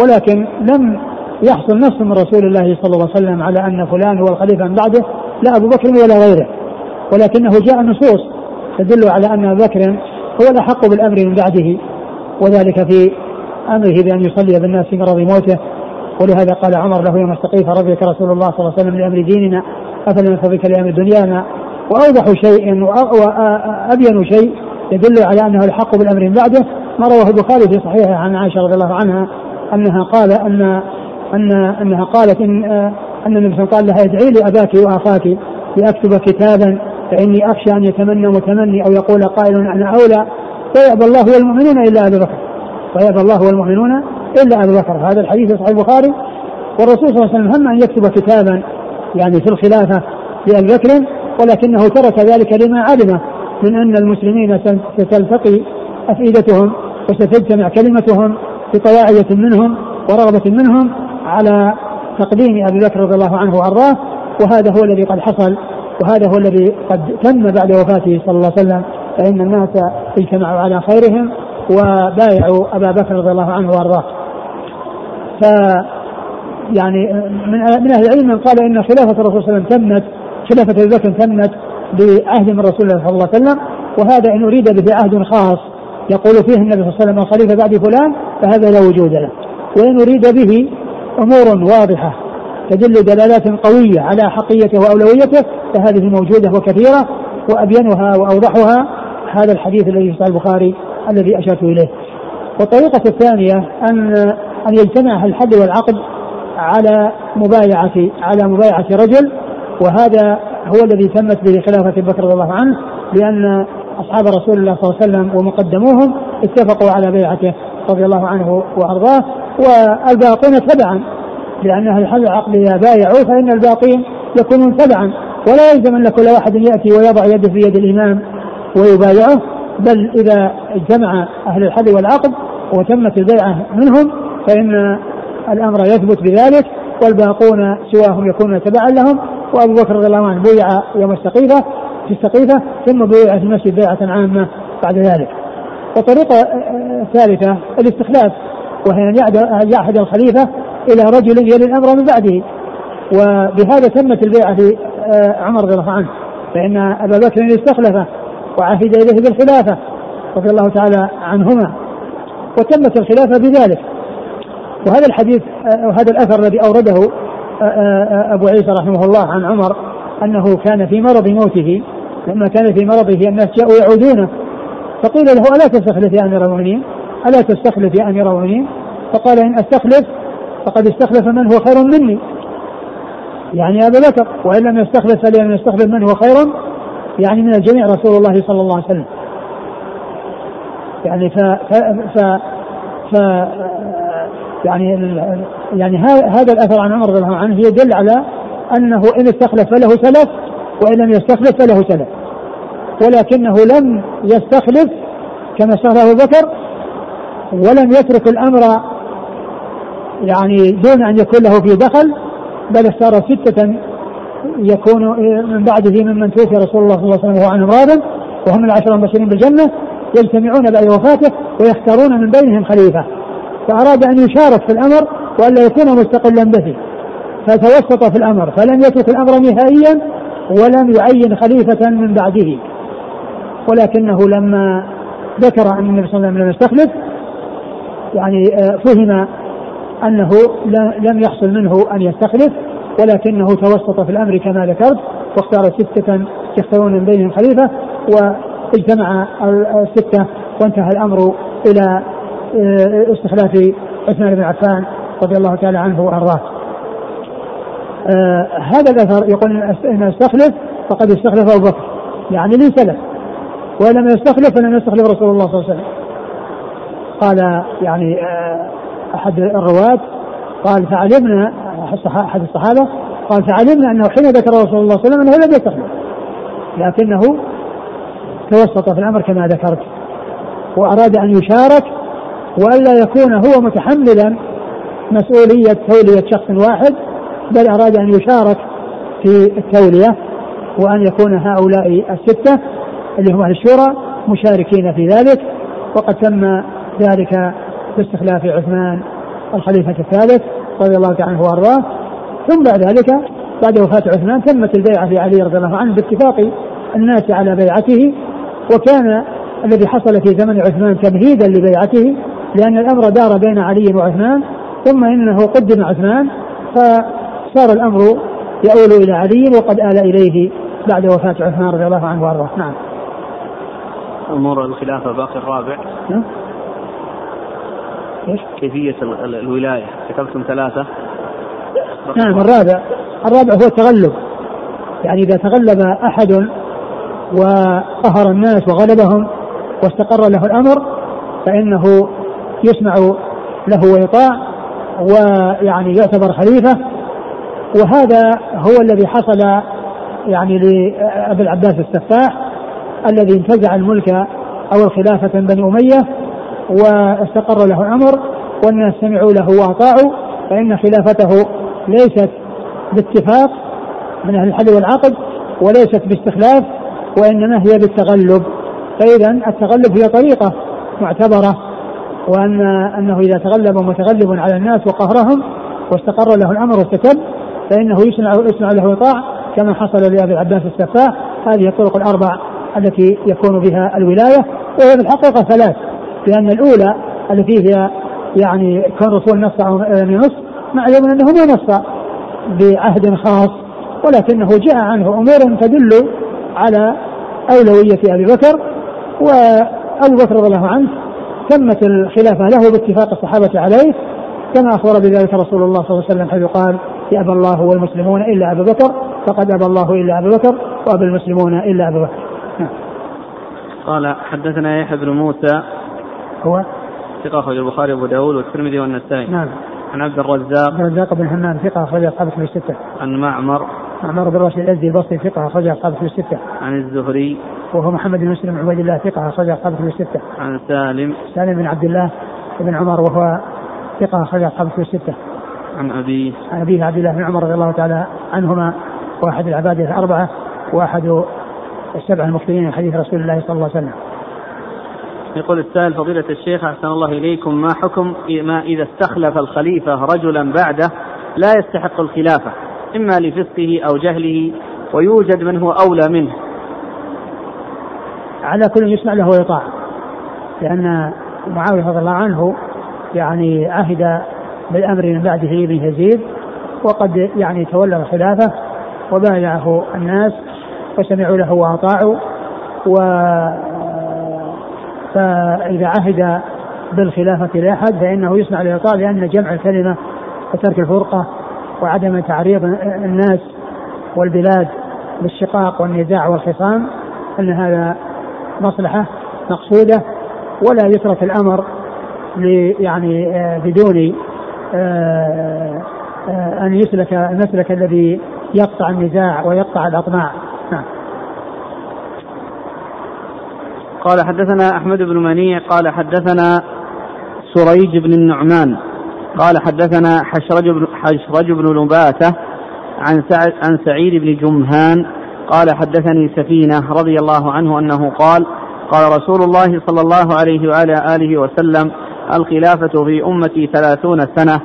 ولكن لم يحصل نص من رسول الله صلى الله عليه وسلم على أن فلان هو الخليفة من بعده لا أبو بكر ولا غيره. ولكنه جاء نصوص تدل على أن أبا بكر هو الأحق بالأمر من بعده وذلك في أمره بأن يصلي بالناس في مرض موته. ولهذا قال عمر له يوم استقيف رضيك رسول الله صلى الله عليه وسلم لأمر ديننا أفلم يرضيك لأمر دنيانا؟ وأوضح شيء وأبين شيء يدل على أنه الحق بالأمر من بعده ما رواه البخاري في صحيحه عن عائشة رضي الله عنها أنها قال أن أن أنها قالت إن أن النبي صلى الله عليه وسلم قال لها ادعي لي أباك وأخاك لأكتب كتابا فإني أخشى أن يتمنى متمني أو يقول قائل أنا أولى فيأبى الله والمؤمنون إلا أبي بكر. ويأبى الله والمؤمنون إلا أبي بكر. هذا الحديث في صحيح البخاري. والرسول صلى الله عليه وسلم هم أن يكتب كتابا يعني في الخلافة لأبي بكر ولكنه ترك ذلك لما علم من أن المسلمين ستلتقي أفئدتهم وستجتمع كلمتهم بطواعية منهم ورغبة منهم على تقديم أبي بكر رضي الله عنه وأرضاه وهذا هو الذي قد حصل وهذا هو الذي قد تم بعد وفاته صلى الله عليه وسلم فإن الناس اجتمعوا على خيرهم وبايعوا أبا بكر رضي الله عنه وأرضاه. ف يعني من من أهل العلم من قال إن خلافة الرسول صلى الله عليه وسلم تمت خلافة أبي بكر تمت بعهد من رسول الله صلى الله عليه وسلم وهذا إن أريد به عهد خاص يقول فيه النبي صلى الله عليه وسلم الخليفه بعد فلان فهذا لا وجود له وإن أريد به أمور واضحة تدل دلالات قوية على حقيته وأولويته فهذه موجودة وكثيرة وأبينها وأوضحها هذا الحديث الذي في البخاري الذي أشرت إليه. والطريقة الثانية ان أن يجتمع الحد والعقد على مبايعة على مبايعة رجل وهذا هو الذي تمت به خلافة بكر رضي الله عنه لأن أصحاب رسول الله صلى الله عليه وسلم ومقدموهم اتفقوا على بيعته رضي الله عنه وأرضاه والباقون تبعا. لأن أهل الحل العقد إذا بايعوا فإن الباقين يكونون تبعا ولا يلزم أن كل واحد يأتي ويضع يده في يد الإمام ويبايعه بل إذا اجتمع أهل الحل والعقد وتمت البيعة منهم فإن الأمر يثبت بذلك والباقون سواهم يكونون تبعا لهم وأبو بكر رضي الله عنه بويع يوم السقيفة في السقيفة ثم بويع في المسجد بيعة عامة بعد ذلك. والطريقة الثالثه الاستخلاف. وهي أن يعهد الخليفة إلى رجل يلي الأمر من بعده. وبهذا تمت البيعة في عمر رضي الله عنه. فإن أبا بكر استخلفه وعهد إليه بالخلافة رضي الله تعالى عنهما. وتمت الخلافة بذلك. وهذا الحديث وهذا الأثر الذي أورده أبو عيسى رحمه الله عن عمر أنه كان في مرض موته لما كان في مرضه الناس جاءوا يعودونه فقيل له ألا تستخلف يا أمير المؤمنين؟ ألا تستخلف يا أمير المؤمنين؟ فقال إن أستخلف فقد استخلف من هو خير مني. يعني ابا بكر وإن لم يستخلف فلم يستخلف من هو خير يعني من الجميع رسول الله صلى الله عليه وسلم. يعني ف ف ف, ف يعني يعني هذا الأثر عن عمر رضي الله عنه يدل على أنه إن استخلف فله سلف وإن لم يستخلف فله سلف. ولكنه لم يستخلف كما استخلف أبو بكر ولم يترك الأمر يعني دون أن يكون له فيه دخل بل اختار ستة يكون من بعده ممن توفي رسول الله صلى الله عليه وسلم عنهم راض وهم العشرة المبشرين بالجنة يجتمعون بعد وفاته ويختارون من بينهم خليفة. فأراد أن يشارك في الأمر وألا يكون مستقلا به فتوسط في الأمر فلم يترك الأمر نهائيا ولم يعين خليفة من بعده. ولكنه لما ذكر أن النبي صلى الله عليه وسلم لم يستخلف يعني آه، فهم أنه لم يحصل منه أن يستخلف ولكنه توسط في الأمر كما ذكرت واختار ستة يختارون من بينهم خليفة واجتمع الستة وانتهى الأمر إلى استخلاف عثمان بن عفان رضي الله تعالى عنه وأرضاه. آه هذا الأثر يقول إن استخلف فقد استخلف أبو بكر. يعني لي سلف. ولم يستخلف فلم يستخلف رسول الله صلى الله عليه وسلم. قال يعني آه أحد الرواة قال فعلمنا أحد الصحابة قال فعلمنا أنه حين ذكر رسول الله صلى الله عليه وسلم أنه لم يستخلف. لكنه توسط في الأمر كما ذكرت. وأراد أن يشارك وألا يكون هو متحملا مسؤولية تولية شخص واحد بل أراد أن يشارك في التولية وأن يكون هؤلاء الستة اللي هم أهل الشورى مشاركين في ذلك. وقد تم ذلك باستخلاف عثمان الخليفة الثالث رضي الله تعالى عنه وأرضاه. ثم بعد ذلك بعد وفاة عثمان تمت البيعة في علي رضي الله عنه باتفاق الناس على بيعته. وكان الذي حصل في زمن عثمان تمهيدا لبيعته. لأن الأمر دار بين علي وعثمان ثم إنه قدم عثمان فصار الأمر يؤول إلى علي وقد آل إليه بعد وفاة عثمان رضي الله عنه وأرضاه. نعم.
أمور الخلافة باقي الرابع. نعم. إيش؟ كيفية الولاية؟ ذكرتم ثلاثة.
نعم الرابع. الرابع هو التغلب يعني إذا تغلب أحد وقهر الناس وغلبهم واستقر له الأمر فإنه يسمع له ويطاع ويعني يعتبر خليفة وهذا هو الذي حصل يعني لأبي العباس السفاح الذي انتزع الملك أو الخلافة من بني أمية واستقر له الأمر والناس سمعوا له وأطاعوا فإن خلافته ليست باتفاق من أهل الحل والعقد وليست باستخلاف وإنما هي بالتغلب. فإذا التغلب هي طريقة معتبرة وأن أنه إذا تغلب متغلب على الناس وقهرهم واستقر له الأمر واستتب فإنه يسمع يسمع له ويطاع كما حصل لأبي العباس السفاح. هذه الطرق الأربع التي يكون بها الولاية وهي في الحقيقة ثلاث لأن الأولى التي هي يعني كون الرسول نص أو لم ينص معلوم أنه ما نص بعهد خاص ولكنه جاء عنه أمور تدل على أولوية أبي بكر وأبو بكر رضي الله عنه تمت الخلافة له باتفاق الصحابة عليه كما أخبر بذلك رسول الله صلى الله عليه وسلم حيث قال يأبى الله والمسلمون إلا أبا بكر فقد أبى الله إلا أبا بكر وأبى المسلمون إلا أبا بكر. نعم.
قال حدثنا يحيى بن موسى
هو؟
ثقة أخرج البخاري وأبو داود والترمذي والنسائي.
نعم.
عن عبد الرزاق
عبد الرزاق بن حمام ثقة أخرج أصحاب في الستة.
عن معمر
معمر بن راشد الأزدي البصري ثقة أخرج أصحاب في الستة.
عن الزهري.
وهو محمد بن مسلم عبيد الله ثقة أخرج أصحاب في الستة.
عن سالم.
سالم بن عبد الله بن عمر وهو ثقة أخرج أصحاب في الستة.
عن أبيه
عن أبيه عبد الله بن عمر رضي الله تعالى عنهما وأحد العباد الأربعة وأحد السبعة المكثرين من حديث رسول الله صلى الله عليه وسلم.
يقول السائل فضيلة الشيخ أحسن الله إليكم. ما حكم ما إذا استخلف الخليفة رجلا بعده لا يستحق الخلافة؟ إما لفسقه أو جهله ويوجد من هو أولى منه.
على كل يسمع له ويطاع. لأن معاوية رضي الله عنه يعني عهد بالأمر من بعده ابن يزيد وقد يعني تولى الخلافة وبايعه الناس وسمعوا له وأطاعوا و فإذا عهد بالخلافة لأحد فإنه يسمع لإطاع لأن جمع الكلمة وترك الفرقة وعدم تعريض الناس والبلاد بالشقاق والنزاع والخصام أن هذا مصلحة مقصودة ولا يترك الأمر يعني آه، بدون آه، آه، أن يسلك المسلك الذي يقطع النزاع ويقطع الأطماع. نعم.
قال حدثنا أحمد بن منيع قال حدثنا سريج بن النعمان. قال حدثنا حشرج بن حشرج بن لباتة عن سعد عن سعيد بن جمهان قال حدثني سفينة رضي الله عنه أنه قال قال رسول الله صلى الله عليه وعلى آله وسلم الخلافة في أمتي ثلاثون سنة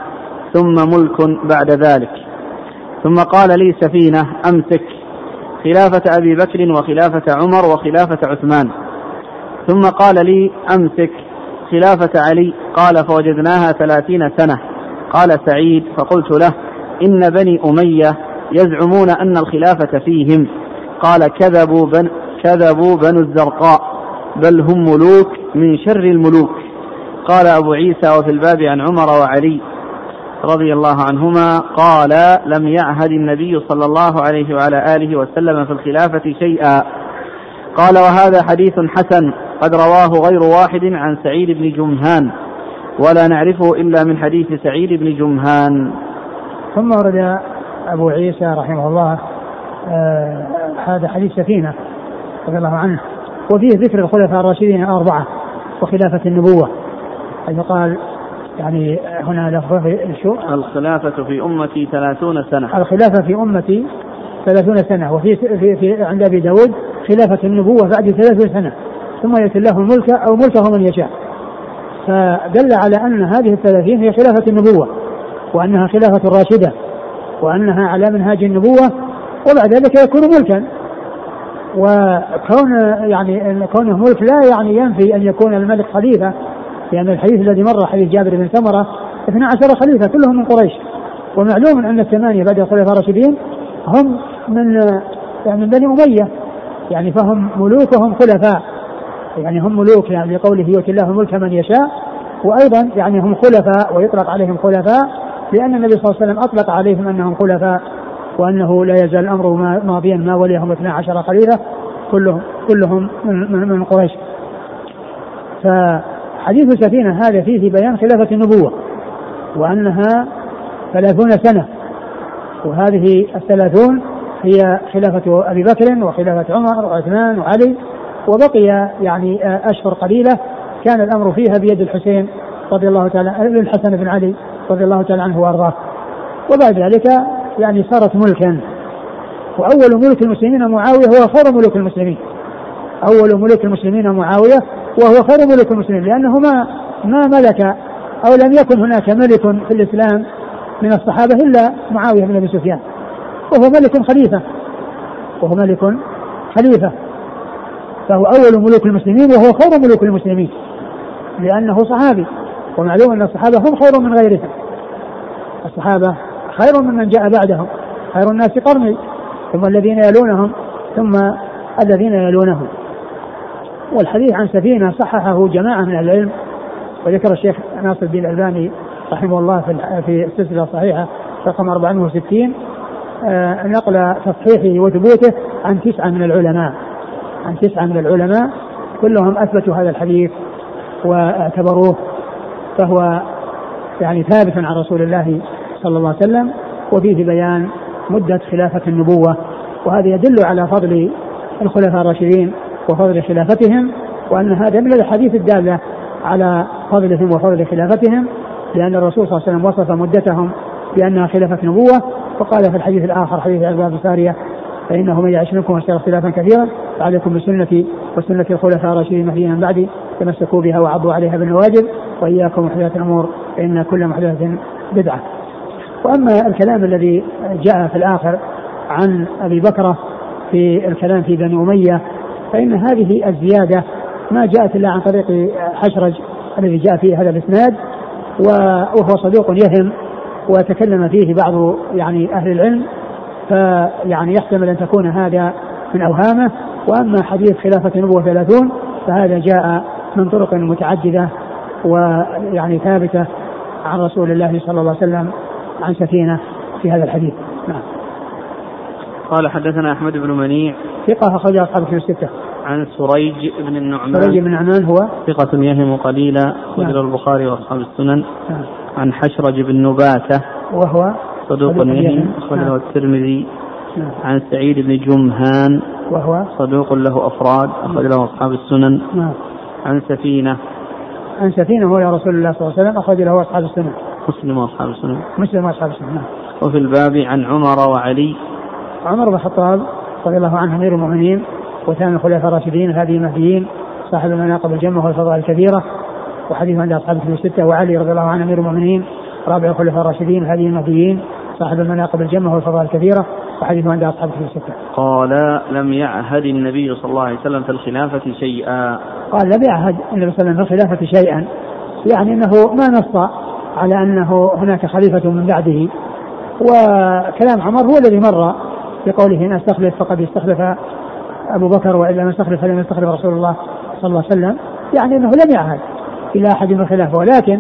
ثم ملك بعد ذلك. ثم قال لي سفينة أمسك. خلافة أبي بكر وخلافة عمر وخلافة عثمان. ثم قال لي أمسك. خلافة علي قال فوجدناها ثلاثين سنة. قال سعيد فقلت له إن بني أمية يزعمون أن الخلافة فيهم. قال كذبوا بن كذبوا بنو الزرقاء بل هم ملوك من شر الملوك. قال أبو عيسى وفي الباب عن عمر وعلي رضي الله عنهما قال لم يعهد النبي صلى الله عليه وعلى آله وسلم في الخلافة شيئا. قال وهذا حديث حسن. قد رواه غير واحد عن سعيد بن جمهان ولا نعرفه إلا من حديث سعيد بن جمهان.
ثم ورد أبو عيسى رحمه الله آه هذا حديث سفينة رضي الله عنه وفيه ذكر الخلفاء الراشدين الأربعة وخلافة النبوة حيث قال يعني هنا لفظ
شو؟ الخلافة في أمتي ثلاثون سنة.
الخلافة في أمتي ثلاثون سنة وفي في, في عند أبي داود خلافة النبوة بعد ثلاثون سنة. ثم يأتي الله الملك أو ملكه من يشاء. فدل على أن هذه الثلاثين هي خلافة النبوة وأنها خلافة راشدة وأنها على منهاج النبوة وبعد ذلك يكون ملكا. وكون يعني كونه ملك لا يعني ينفي أن يكون الملك خليفة لأن الحديث الذي مر حديث جابر بن سمرة 12 خليفة كلهم من قريش. ومعلوم أن الثمانية بعد الخلفاء الراشدين هم من يعني من بني أمية يعني فهم ملوك وهم خلفاء. يعني هم ملوك يعني لقوله يؤتي الله الملك من يشاء وأيضا يعني هم خلفاء ويطلق عليهم خلفاء لأن النبي صلى الله عليه وسلم أطلق عليهم أنهم خلفاء وأنه لا يزال الأمر ماضيا ما وليهم 12 خليفة كلهم كلهم من, من قريش. فحديث السفينة هذا فيه بيان خلافة النبوة وأنها ثلاثون سنة. وهذه الثلاثون هي خلافة أبي بكر وخلافة عمر وعثمان وعلي وبقي يعني أشهر قليلة كان الأمر فيها بيد الحسين رضي الله تعالى الحسن بن علي رضي الله تعالى عنه وأرضاه. وبعد ذلك يعني صارت ملكا. وأول ملك المسلمين معاوية هو خير ملوك المسلمين. أول ملوك المسلمين معاوية وهو خير ملوك المسلمين لأنه ما ما ملك أو لم يكن هناك ملك في الإسلام من الصحابة إلا معاوية بن أبي سفيان. وهو ملك خليفة. وهو ملك خليفة. فهو أول ملوك المسلمين وهو خير ملوك المسلمين لأنه صحابي ومعلوم أن الصحابة هم خير من غيرهم. الصحابة خير ممن جاء بعدهم خير الناس قرني ثم الذين يلونهم ثم الذين يلونهم. والحديث عن سفينة صححه جماعة من العلم وذكر الشيخ ناصر الدين الألباني رحمه الله في في السلسلة الصحيحة رقم 460 آه، نقل تصحيحه وثبوته عن تسعة من العلماء. عن تسعة من العلماء كلهم أثبتوا هذا الحديث واعتبروه فهو يعني ثابت عن رسول الله صلى الله عليه وسلم وفيه بيان مدة خلافة النبوة وهذا يدل على فضل الخلفاء الراشدين وفضل خلافتهم وأن هذا من الحديث الدالة على فضلهم وفضل خلافتهم لأن الرسول صلى الله عليه وسلم وصف مدتهم بأنها خلافة نبوة وقال في الحديث الآخر حديث عباد بن سارية فإنه من يعش منكم واشترى اختلافا كثيرا فعليكم بسنتي وسنة الخلفاء الراشدين المهديين من بعدي تمسكوا بها وعضوا عليها بالنواجذ وإياكم محدثات الأمور فإن كل محدثة بدعة. وأما الكلام الذي جاء في الآخر عن أبي بكرة في الكلام في بني أمية فإن هذه الزيادة ما جاءت إلا عن طريق حشرج الذي جاء فيه هذا الإسناد وهو صدوق يهم وتكلم فيه بعض يعني أهل العلم فيعني يحتمل أن تكون هذا من أوهامه. وأما حديث خلافة النبوة ثلاثون فهذا جاء من طرق متعددة ويعني ثابتة عن رسول الله صلى الله عليه وسلم عن سفينة في هذا الحديث. نعم.
قال حدثنا أحمد بن منيع.
ثقة أخرج أصحاب في الستة.
عن سريج بن النعمان.
سريج بن النعمان هو؟
ثقة يهم قليلا أخرج نعم. البخاري وأصحاب السنن. نعم. عن حشرج بن نباتة.
وهو؟
صدوق يهم أخرجه نعم. الترمذي. عن سعيد بن جمهان
وهو؟
صدوق له أفراد أخرج له أصحاب السنن.
نعم.
عن سفينة.
عن سفينة هو يا رسول الله صلى الله عليه وسلم أخرج له أصحاب السنن.
مسلم وأصحاب السنن.
مسلم وأصحاب السنن نعم.
وفي الباب عن عمر وعلي.
عمر بن الخطاب رضي الله عنه أمير المؤمنين وثاني الخلفاء الراشدين هذه المهديين صاحب المناقب الجمة والفضائل الكثيرة وحديث عند أصحاب الكتب الستة وعلي رضي الله عنه أمير المؤمنين رابع الخلفاء الراشدين هذه المهديين صاحب المناقب الجمة والفضائل الكثيرة وحديث عند أصحاب الكتب الستة.
قال لم يعهد النبي صلى الله عليه وسلم في الخلافة شيئا.
قال لم يعهد النبي صلى الله عليه وسلم في الخلافة شيئا يعني أنه ما نص على أنه هناك خليفة من بعده وكلام عمر هو الذي مر بقوله إن أستخلف فقد استخلف أبو بكر وإلا من استخلف فلم يستخلف رسول الله صلى الله عليه وسلم يعني إنه لم يعهد إلى أحد من خلافه ولكن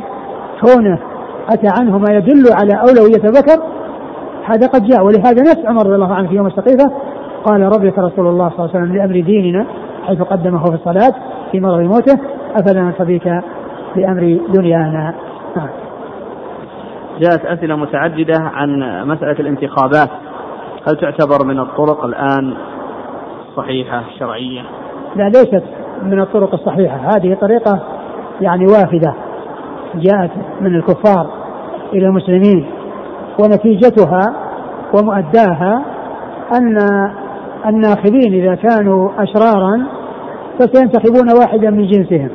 كونه أتى عنه ما يدل على أولوية بكر هذا قد جاء ولهذا نفس عمر رضي الله عنه في يوم السقيفة قال ربك رسول الله صلى الله عليه وسلم لأمر ديننا حيث قدمه في الصلاة في مرض موته أفلا نرتضيك لأمر دنيانا نعم.
جاءت أسئلة متعددة عن مسألة الانتخابات هل تعتبر من الطرق الآن صحيحة شرعية؟
لا ليست من الطرق الصحيحة هذه طريقة يعني وافدة جاءت من الكفار إلى المسلمين ونتيجتها ومؤداها أن الناخبين إذا كانوا أشرارا فسينتخبون واحدا من جنسهم.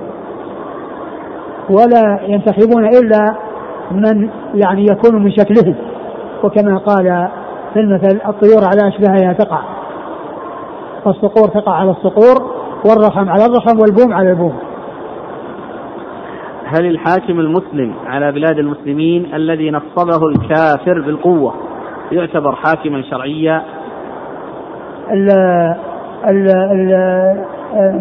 ولا ينتخبون إلا من يعني يكون من شكلهم. وكما قال في المثل الطيور على أشباهها تقع. فالصقور تقع على الصقور والرخم على الرخم والبوم على البوم.
هل الحاكم المسلم على بلاد المسلمين الذي نصبه الكافر بالقوة يعتبر حاكما شرعيا؟
ال ال ال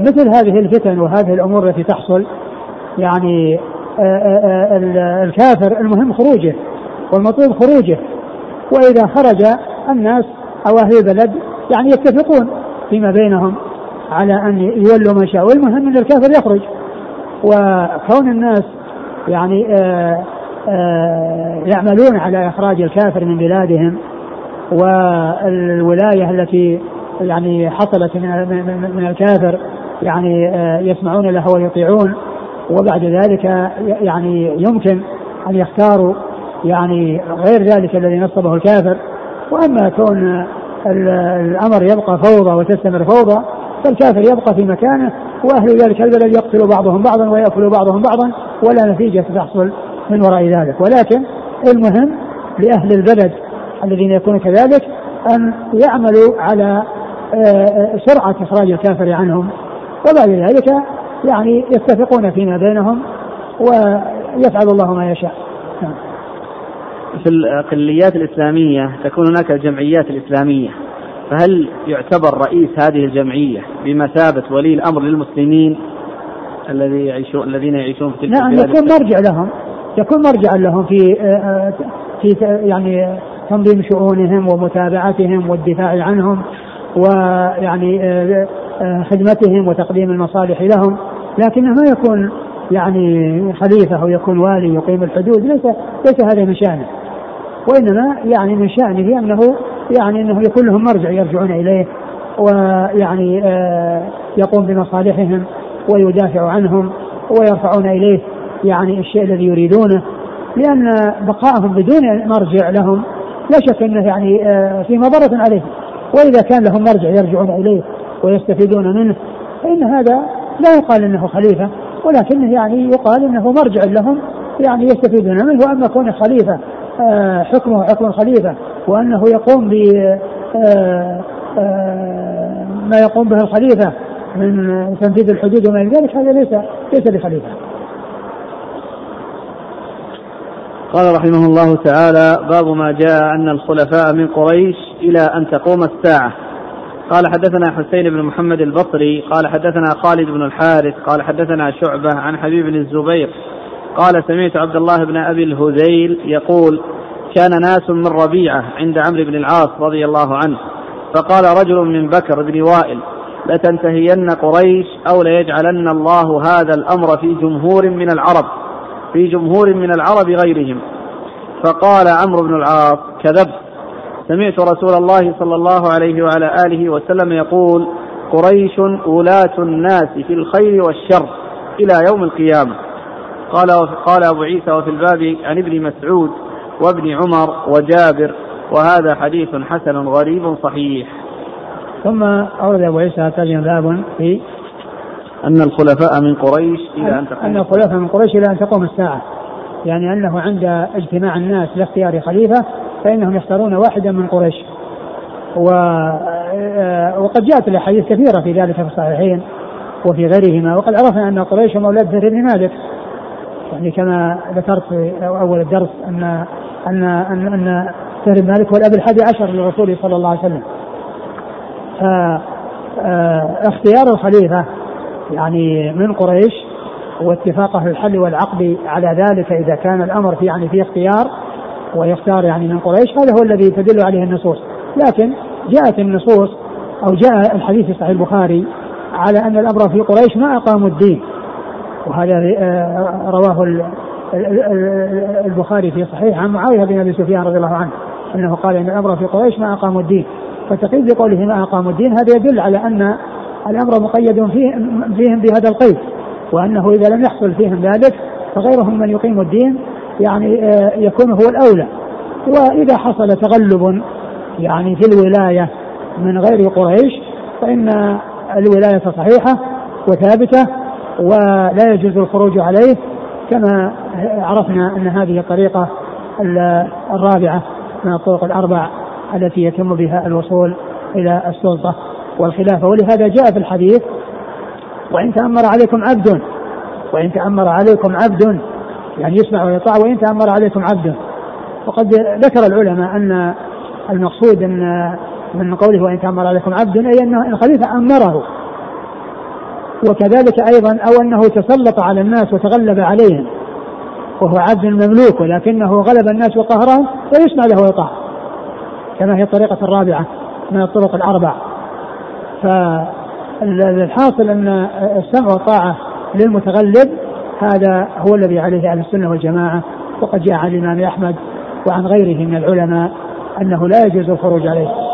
مثل هذه الفتن وهذه الأمور التي تحصل يعني الكافر المهم خروجه والمطلوب خروجه. وإذا خرج الناس أو أهل البلد يعني يتفقون فيما بينهم على أن يولوا من شاء. والمهم أن الكافر يخرج. وكون الناس يعني آآ آآ يعملون على إخراج الكافر من بلادهم والولاية التي يعني حصلت من, من الكافر يعني يسمعون له ويطيعون وبعد ذلك يعني يمكن أن يختاروا يعني غير ذلك الذي نصبه الكافر. وأما كون الأمر يبقى فوضى وتستمر فوضى فالكافر يبقى في مكانه وأهل ذلك البلد يقتل بعضهم بعضا ويأكل بعضهم بعضا ولا نتيجة تحصل من وراء ذلك. ولكن المهم لأهل البلد الذين يكونون كذلك أن يعملوا على آه، سرعة إخراج الكافر عنهم. وبعد ذلك يعني يتفقون فيما بينهم ويفعل الله ما يشاء. نعم.
في الأقليات الإسلامية تكون هناك الجمعيات الإسلامية. فهل يعتبر رئيس هذه الجمعية بمثابة ولي الأمر للمسلمين الذي يعيشون الذين يعيشون في
تلك نعم يكون مرجع لهم. يكون مرجعا لهم في آه، في يعني تنظيم شؤونهم ومتابعتهم والدفاع عنهم ويعني آه، آه، خدمتهم وتقديم المصالح لهم. لكنه ما يكون يعني خليفة أو يكون والي يقيم الحدود. ليس ليس هذا من شأنه. وإنما يعني من شأنه أنه يعني إنه يكون لهم مرجع يرجعون إليه ويعني آه، يقوم بمصالحهم ويدافع عنهم ويرفعون إليه يعني الشيء الذي يريدونه لأن بقائهم بدون مرجع لهم لا شك إنه يعني آه، في مضرة عليهم. وإذا كان لهم مرجع يرجعون إليه ويستفيدون منه فإن هذا لا يقال إنه خليفة ولكنه يعني يقال إنه مرجع لهم يعني يستفيدون منه وأما كونه خليفة حكمه حكم الخليفه وأنه يقوم ب آه، آه، ما يقوم به الخليفة من تنفيذ الحدود وما إلى ذلك هذا ليس ليس بخليفة.
قال رحمه الله تعالى باب ما جاء أن الخلفاء من قريش إلى أن تقوم الساعة. قال حدثنا حسين بن محمد البصري قال حدثنا خالد بن الحارث قال حدثنا شعبة عن حبيب بن الزبير قال سمعت عبد الله بن أبي الهذيل يقول كان ناس من ربيعة عند عمرو بن العاص رضي الله عنه. فقال رجل من بكر بن وائل لتنتهين قريش أو ليجعلن الله هذا الأمر في جمهور من العرب في جمهور من العرب غيرهم. فقال عمرو بن العاص كذبت. سمعت رسول الله صلى الله عليه وعلى آله وسلم يقول قريش ولاة الناس في الخير والشر إلى يوم القيامة. قال قال أبو عيسى وفي الباب عن ابن مسعود وابن عمر وجابر وهذا حديث حسن غريب صحيح.
ثم أورد أبو عيسى هذا باب في
أن الخلفاء من قريش إلى أن تقوم
أن الخلفاء من قريش إلى أن تقوم الساعة. يعني أنه عند اجتماع الناس لاختيار خليفة فإنهم يختارون واحدا من قريش. و وقد جاءت الأحاديث كثيرة في ذلك في الصحيحين وفي غيرهما وقد عرفنا أن قريش هم أولاد بن مالك. يعني كما ذكرت في أول الدرس أن أن أن, أن سهل مالك هو الأب الحادي عشر للرسول صلى الله عليه وسلم. فاختيار آه، الخليفة يعني من قريش واتفاق أهل الحل والعقد على ذلك إذا كان الأمر في يعني في اختيار ويختار يعني من قريش هذا هو الذي تدل عليه النصوص. لكن جاءت النصوص أو جاء الحديث في صحيح البخاري على أن الأمر في قريش ما أقاموا الدين. وهذا آه، رواه البخاري في صحيح عن معاوية بن أبي سفيان رضي الله عنه أنه قال إن الأمر في قريش ما أقاموا الدين. فتقييد بقوله ما أقاموا الدين هذا يدل على أن الأمر مقيد فيهم, فيهم بهذا القيد وأنه إذا لم يحصل فيهم ذلك فغيرهم من يقيم الدين يعني آه، يكون هو الأولى. وإذا حصل تغلب يعني في الولاية من غير قريش فإن الولاية صحيحة وثابتة ولا يجوز الخروج عليه كما عرفنا أن هذه الطريقة الرابعة من الطرق الأربع التي يتم بها الوصول إلى السلطة والخلافة. ولهذا جاء في الحديث وإن تأمر عليكم عبد وإن تأمر عليكم عبد. يعني يسمع ويطاع وإن تأمر عليكم عبد. وقد ذكر العلماء أن المقصود ان من قوله وإن تأمر عليكم عبد أي إن الخليفة أمره. وكذلك أيضا أو أنه تسلط على الناس وتغلب عليهم. وهو عبد مملوك ولكنه غلب الناس وقهرهم ويسمع له ويطاع. كما هي الطريقة الرابعة من الطرق الأربع. فالحاصل أن السمع والطاعة للمتغلب هذا هو الذي عليه أهل السنة والجماعة. وقد جاء عن الإمام أحمد وعن غيره من العلماء أنه لا يجوز الخروج عليه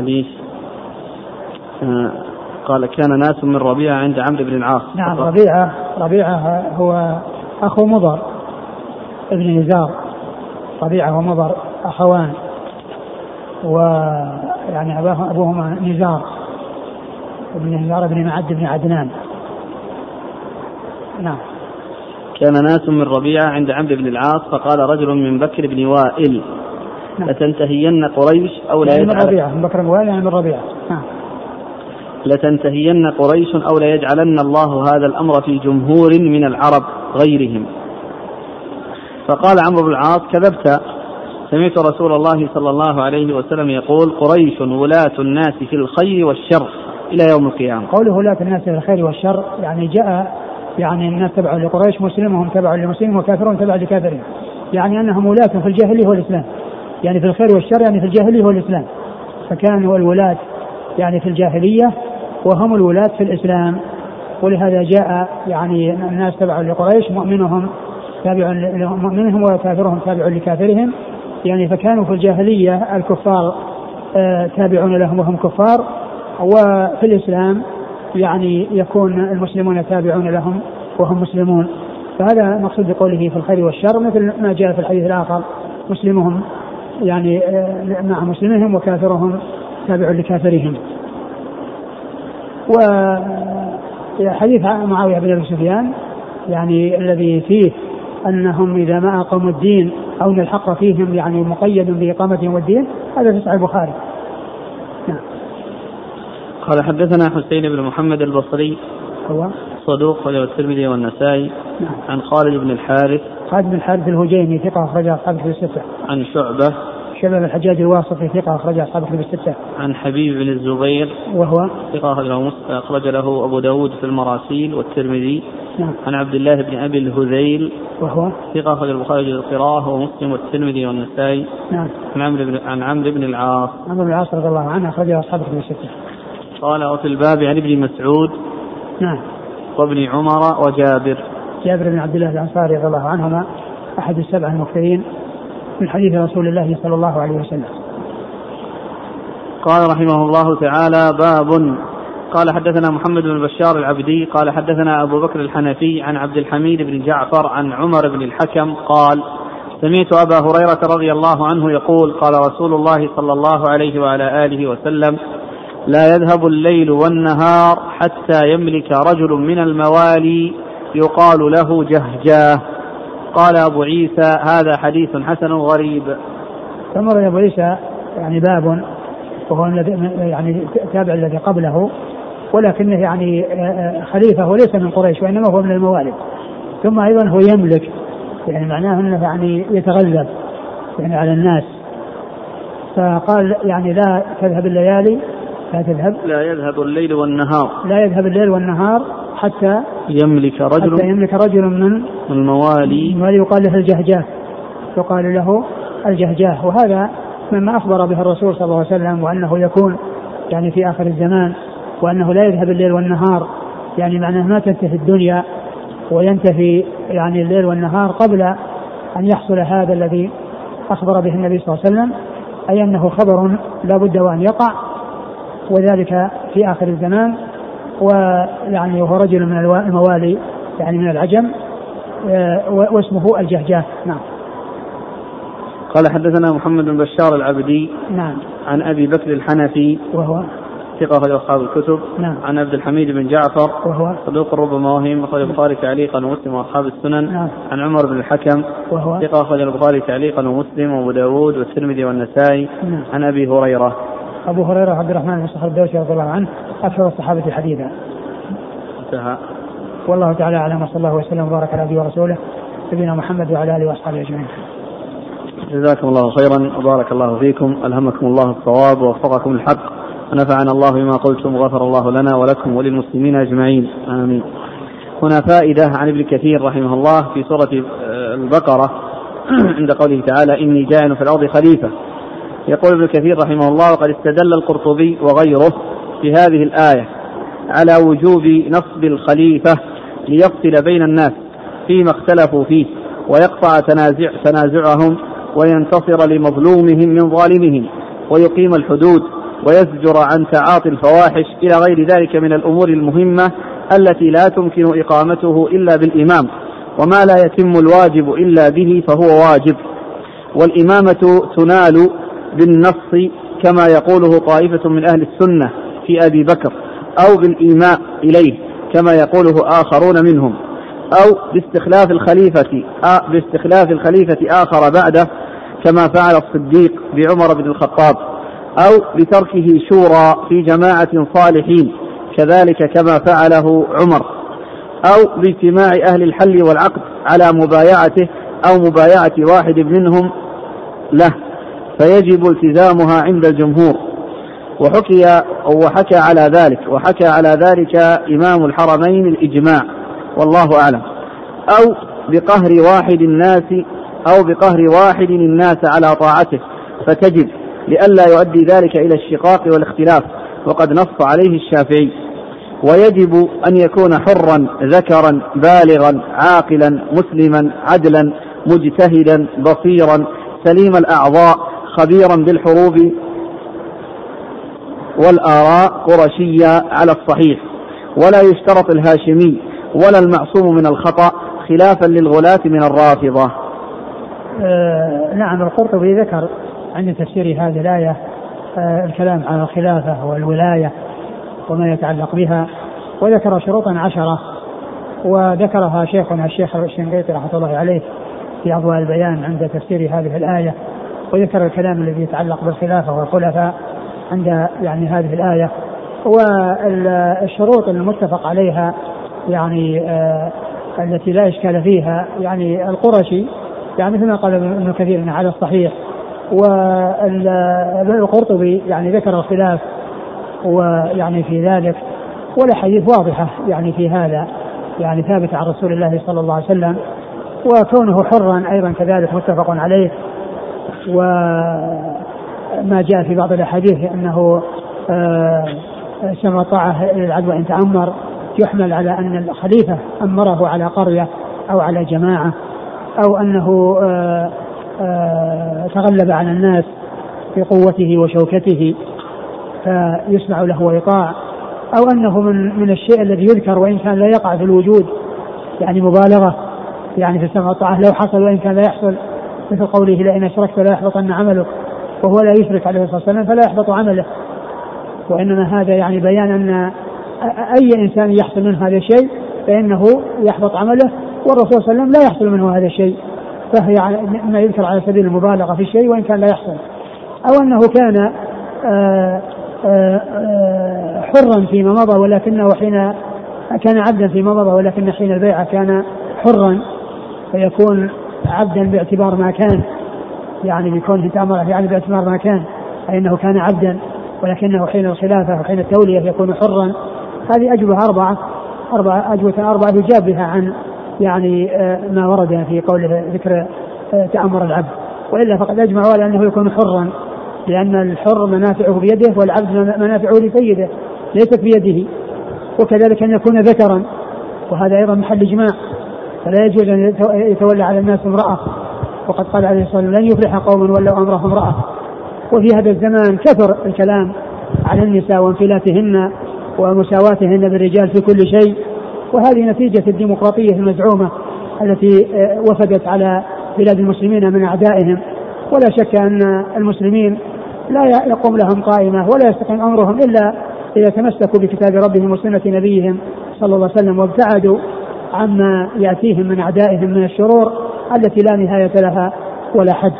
الحديث آه، قال كان ناس من ربيعة عند عمرو بن العاص
نعم ربيعة ربيعة هو أخو مضر ابن نزار ربيعة ومضر أخوان. ويعني أبوهما نزار. ابن نزار بن معد بن عدنان. نعم.
كان ناس من ربيعة عند عمرو بن العاص فقال رجل من بكر بن وائل نعم. لتنتهين قريش أو لا
يعني من ربيعة من بكر بن يعني من ربيعة.
لتنتهين قريش أو ليجعلن الله هذا الأمر في جمهور من العرب غيرهم. فقال عمرو بن العاص كذبت. سمعت رسول الله صلى الله عليه وسلم يقول قريش ولاة الناس في الخير والشر إلى يوم القيامة.
قوله ولاة الناس في الخير والشر يعني جاء يعني الناس تبع لقريش مسلمهم تبع لمسلمهم وكافرون تبع لكافرين. يعني أنهم ولاة في الجاهلية والإسلام يعني في الخير والشر يعني في الجاهلية والإسلام فكانوا الولاة يعني في الجاهلية وهم الولاة في الإسلام ولهذا جاء يعني الناس تبع لقريش مؤمنهم تابع لمؤمنهم وكافرهم تابع لكافرهم. يعني فكانوا في الجاهلية الكفار آه، تابعون لهم وهم كفار. وفي الإسلام يعني يكون المسلمون تابعون لهم وهم مسلمون. فهذا مقصود بقوله في الخير والشر مثل ما جاء في الحديث الآخر. مسلمهم يعني آه، مع مسلمهم وكافرهم تابع لكافرهم. وحديث معاوية بن أبي سفيان يعني الذي فيه أنهم إذا ما أقاموا الدين أو أن الحق فيهم يعني مقيد بإقامتهم والدين هذا في صحيح البخاري.
نعم. قال حدثنا حسين بن محمد البصري
هو؟
صدوق وله الترمذي والنسائي. نعم. عن خالد بن الحارث.
خالد بن الحارث الهجيمي ثقة أخرج أصحاب الستة.
عن شعبة.
شبه الحجاج الواسطي ثقة أخرج أصحاب الكتب الستة.
عن حبيب بن الزبير
وهو
ثقة أخرج له أخرج له أبو داود في المراسيل والترمذي.
نعم.
عن عبد الله بن أبي الهذيل
وهو
ثقة أخرج البخاري القراءة ومسلم والترمذي والنسائي.
نعم.
عن عمرو بن عن عمرو بن العاص.
عمرو بن العاص رضي الله عنه أخرج أصحاب الكتب الستة.
قال وفي الباب عن ابن مسعود.
نعم.
وابن عمر وجابر.
جابر بن عبد الله الأنصاري رضي الله عنهما أحد السبع المكثرين من حديث رسول الله صلى الله عليه وسلم.
قال رحمه الله تعالى باب. قال حدثنا محمد بن بشار العبدي. قال حدثنا أبو بكر الحنفي عن عبد الحميد بن جعفر عن عمر بن الحكم قال سمعت أبا هريرة رضي الله عنه يقول قال رسول الله صلى الله عليه وعلى آله وسلم لا يذهب الليل والنهار حتى يملك رجل من الموالي يقال له جهجاه. قال أبو عيسى هذا حديث حسن غريب.
ثم أبو عيسى يعني باب وهو الذي يعني تابع الذي قبله ولكنه يعني آه، آه، خليفة وليس من قريش وإنما هو من الموالد. ثم أيضا هو يملك يعني معناه أنه يعني يتغلب يعني على الناس. فقال يعني لا تذهب الليالي لا تذهب.
لا يذهب الليل والنهار.
لا يذهب الليل والنهار حتى
يملك رجل
حتى يملك رجل من
الموالي
الموالي يقال له الجهجاه. يقال له الجهجاه. وهذا مما أخبر به الرسول صلى الله عليه وسلم وأنه يكون يعني في آخر الزمان وأنه لا يذهب الليل والنهار. يعني معناه ما تنتهي الدنيا وينتهي يعني الليل والنهار قبل أن يحصل هذا الذي أخبر به النبي صلى الله عليه وسلم أي أنه خبر لا بد وأن يقع. وذلك في آخر الزمان. ويعني وهو رجل من الموالي يعني من العجم آه، واسمه الجهجاه. نعم.
قال حدثنا محمد بن بشار العبدي
نعم.
عن أبي بكر الحنفي
وهو؟
ثقة أخرج أصحاب الكتب.
نعم.
عن عبد الحميد بن جعفر
وهو؟
صدوق ربما وهم أخرج البخاري تعليقا ومسلم وأصحاب السنن.
نعم.
عن عمر بن الحكم
وهو؟
ثقة أخرج البخاري تعليقا ومسلم وأبو داود والترمذي والنسائي.
نعم.
عن أبي هريرة.
أبو هريرة عبد الرحمن بن صخر الدوسي رضي الله عنه أكثر الصحابة حديثا.
انتهى.
والله تعالى أعلم وصلى الله وسلم وبارك على نبينا ورسوله نبينا محمد وعلى آله وأصحابه أجمعين.
جزاكم الله خيرا وبارك الله فيكم. ألهمكم الله الصواب ووفقكم الحق. ونفعنا الله بما قلتم وغفر الله لنا ولكم وللمسلمين أجمعين. آمين. هنا فائدة عن ابن كثير رحمه الله في سورة آه، البقرة عند قوله تعالى إني جاعل في الأرض خليفة. يقول ابن كثير رحمه الله وقد استدل القرطبي وغيره في هذه الآية على وجوب نصب الخليفة ليفصل بين الناس فيما اختلفوا فيه ويقطع تنازع تنازعهم وينتصر لمظلومهم من ظالمهم ويقيم الحدود ويزجر عن تعاطي الفواحش إلى غير ذلك من الأمور المهمة التي لا تمكن إقامته إلا بالإمام وما لا يتم الواجب إلا به فهو واجب. والإمامة تنال بالنص كما يقوله طائفة من أهل السنة في أبي بكر أو بالإيماء إليه كما يقوله آخرون منهم أو باستخلاف الخليفة باستخلاف الخليفة آخر بعده كما فعل الصديق بعمر بن الخطاب أو بتركه شورى في جماعة صالحين كذلك كما فعله عمر أو باجتماع أهل الحل والعقد على مبايعته أو مبايعة واحد منهم له. فيجب التزامها عند الجمهور. وحكي وحكى على ذلك وحكى على ذلك إمام الحرمين الإجماع والله أعلم. أو بقهر واحد الناس أو بقهر واحد الناس على طاعته. فتجب لئلا يؤدي ذلك إلى الشقاق والاختلاف وقد نص عليه الشافعي. ويجب أن يكون حرا ذكرا بالغا عاقلا مسلما عدلا مجتهدا بصيرا سليم الأعضاء خبيرا بالحروب والآراء قرشية على الصحيح. ولا يشترط الهاشمي ولا المعصوم من الخطأ خلافا للغلاة من الرافضة.
آه نعم القرطبي ذكر عند تفسير هذه الآية آه الكلام على الخلافة والولاية وما يتعلق بها وذكر شروطا عشرة وذكرها شيخنا الشيخ الشنقيطي رحمة الله عليه في أضواء البيان عند تفسير هذه الآية. وذكر الكلام الذي يتعلق بالخلافة والخلفاء عند يعني هذه الآية والشروط المتفق عليها يعني آه التي لا إشكال فيها يعني القرشي يعني مثل ما قال ابن كثير على الصحيح والقرطبي يعني ذكر الخلاف ويعني في ذلك والأحاديث واضحة يعني في هذا يعني ثابتة عن رسول الله صلى الله عليه وسلم وكونه حرا أيضا كذلك متفق عليه. وما جاء في بعض الأحاديث أنه آه، سمع طاعه للعدو إن تأمر يحمل على أن الخليفة أمره على قرية أو على جماعة أو أنه آه، آه، تغلب على الناس بقوته وشوكته فيسمع له ويطاع أو أنه من من الشيء الذي يذكر وإن كان لا يقع في الوجود يعني مبالغة يعني في السمع والطاعه لو حصل وإن كان لا يحصل. مثل قوله لئن أشركت لا يحبطن عملك وهو لا يشرك عليه الصلاة والسلام فلا يحبط عمله. وإنما هذا يعني بيان أن أي إنسان يحصل منه هذا الشيء فإنه يحبط عمله والرسول صلى الله عليه وسلم لا يحصل منه هذا الشيء. فهي ما يذكر على سبيل المبالغة في الشيء وإن كان لا يحصل. أو أنه كان آآ آآ حرا فيما مضى ولكنه حين كان عبدا فيما مضى ولكن حين البيعة كان حرا فيكون عبدا باعتبار ما كان. يعني بيكون تأمر يعني باعتبار ما كان أي أنه كان عبدا ولكنه حين الخلافة وحين التولية يكون حرا. هذه أجوبة أربعة أربعة أجوبة أربعة يجاب بها عن يعني آه، ما ورد في قوله ذكر آه، تأمر العبد. وإلا فقد أجمعوا على أنه يكون حرا لأن الحر منافعه بيده والعبد منافعه لسيده ليست بيده وكذلك أن يكون ذكرا. وهذا أيضا محل إجماع. فلا يجوز أن يتولى على الناس امرأة. وقد قال عليه الصلاة والسلام لن يفلح قوم ولوا أمرهم امرأة. وفي هذا الزمان كثر الكلام على النساء وانفلاتهن ومساواتهن بالرجال في كل شيء. وهذه نتيجة الديمقراطية المزعومة التي آه، وفدت على بلاد المسلمين من أعدائهم. ولا شك أن المسلمين لا يقوم لهم قائمة ولا يستقيم أمرهم إلا إذا تمسكوا بكتاب ربهم وسنة نبيهم صلى الله عليه وسلم وابتعدوا عما يأتيهم من أعدائهم من الشرور التي لا نهاية لها ولا حد.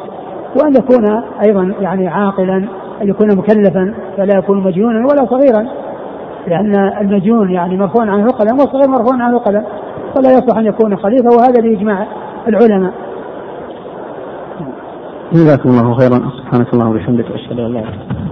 وأن يكون أيضا يعني عاقلا أن يكون مكلفا فلا يكون مجنونا ولا صغيرا. لأن المجنون يعني مرفوع عنه القلم والصغير مرفوع عنه القلم فلا يصلح أن يكون خليفة وهذا لإجماع العلماء.
جزاكم الله خيرا. سبحانك اللهم وبحمدك أشهد أن لا إله إلا أنت.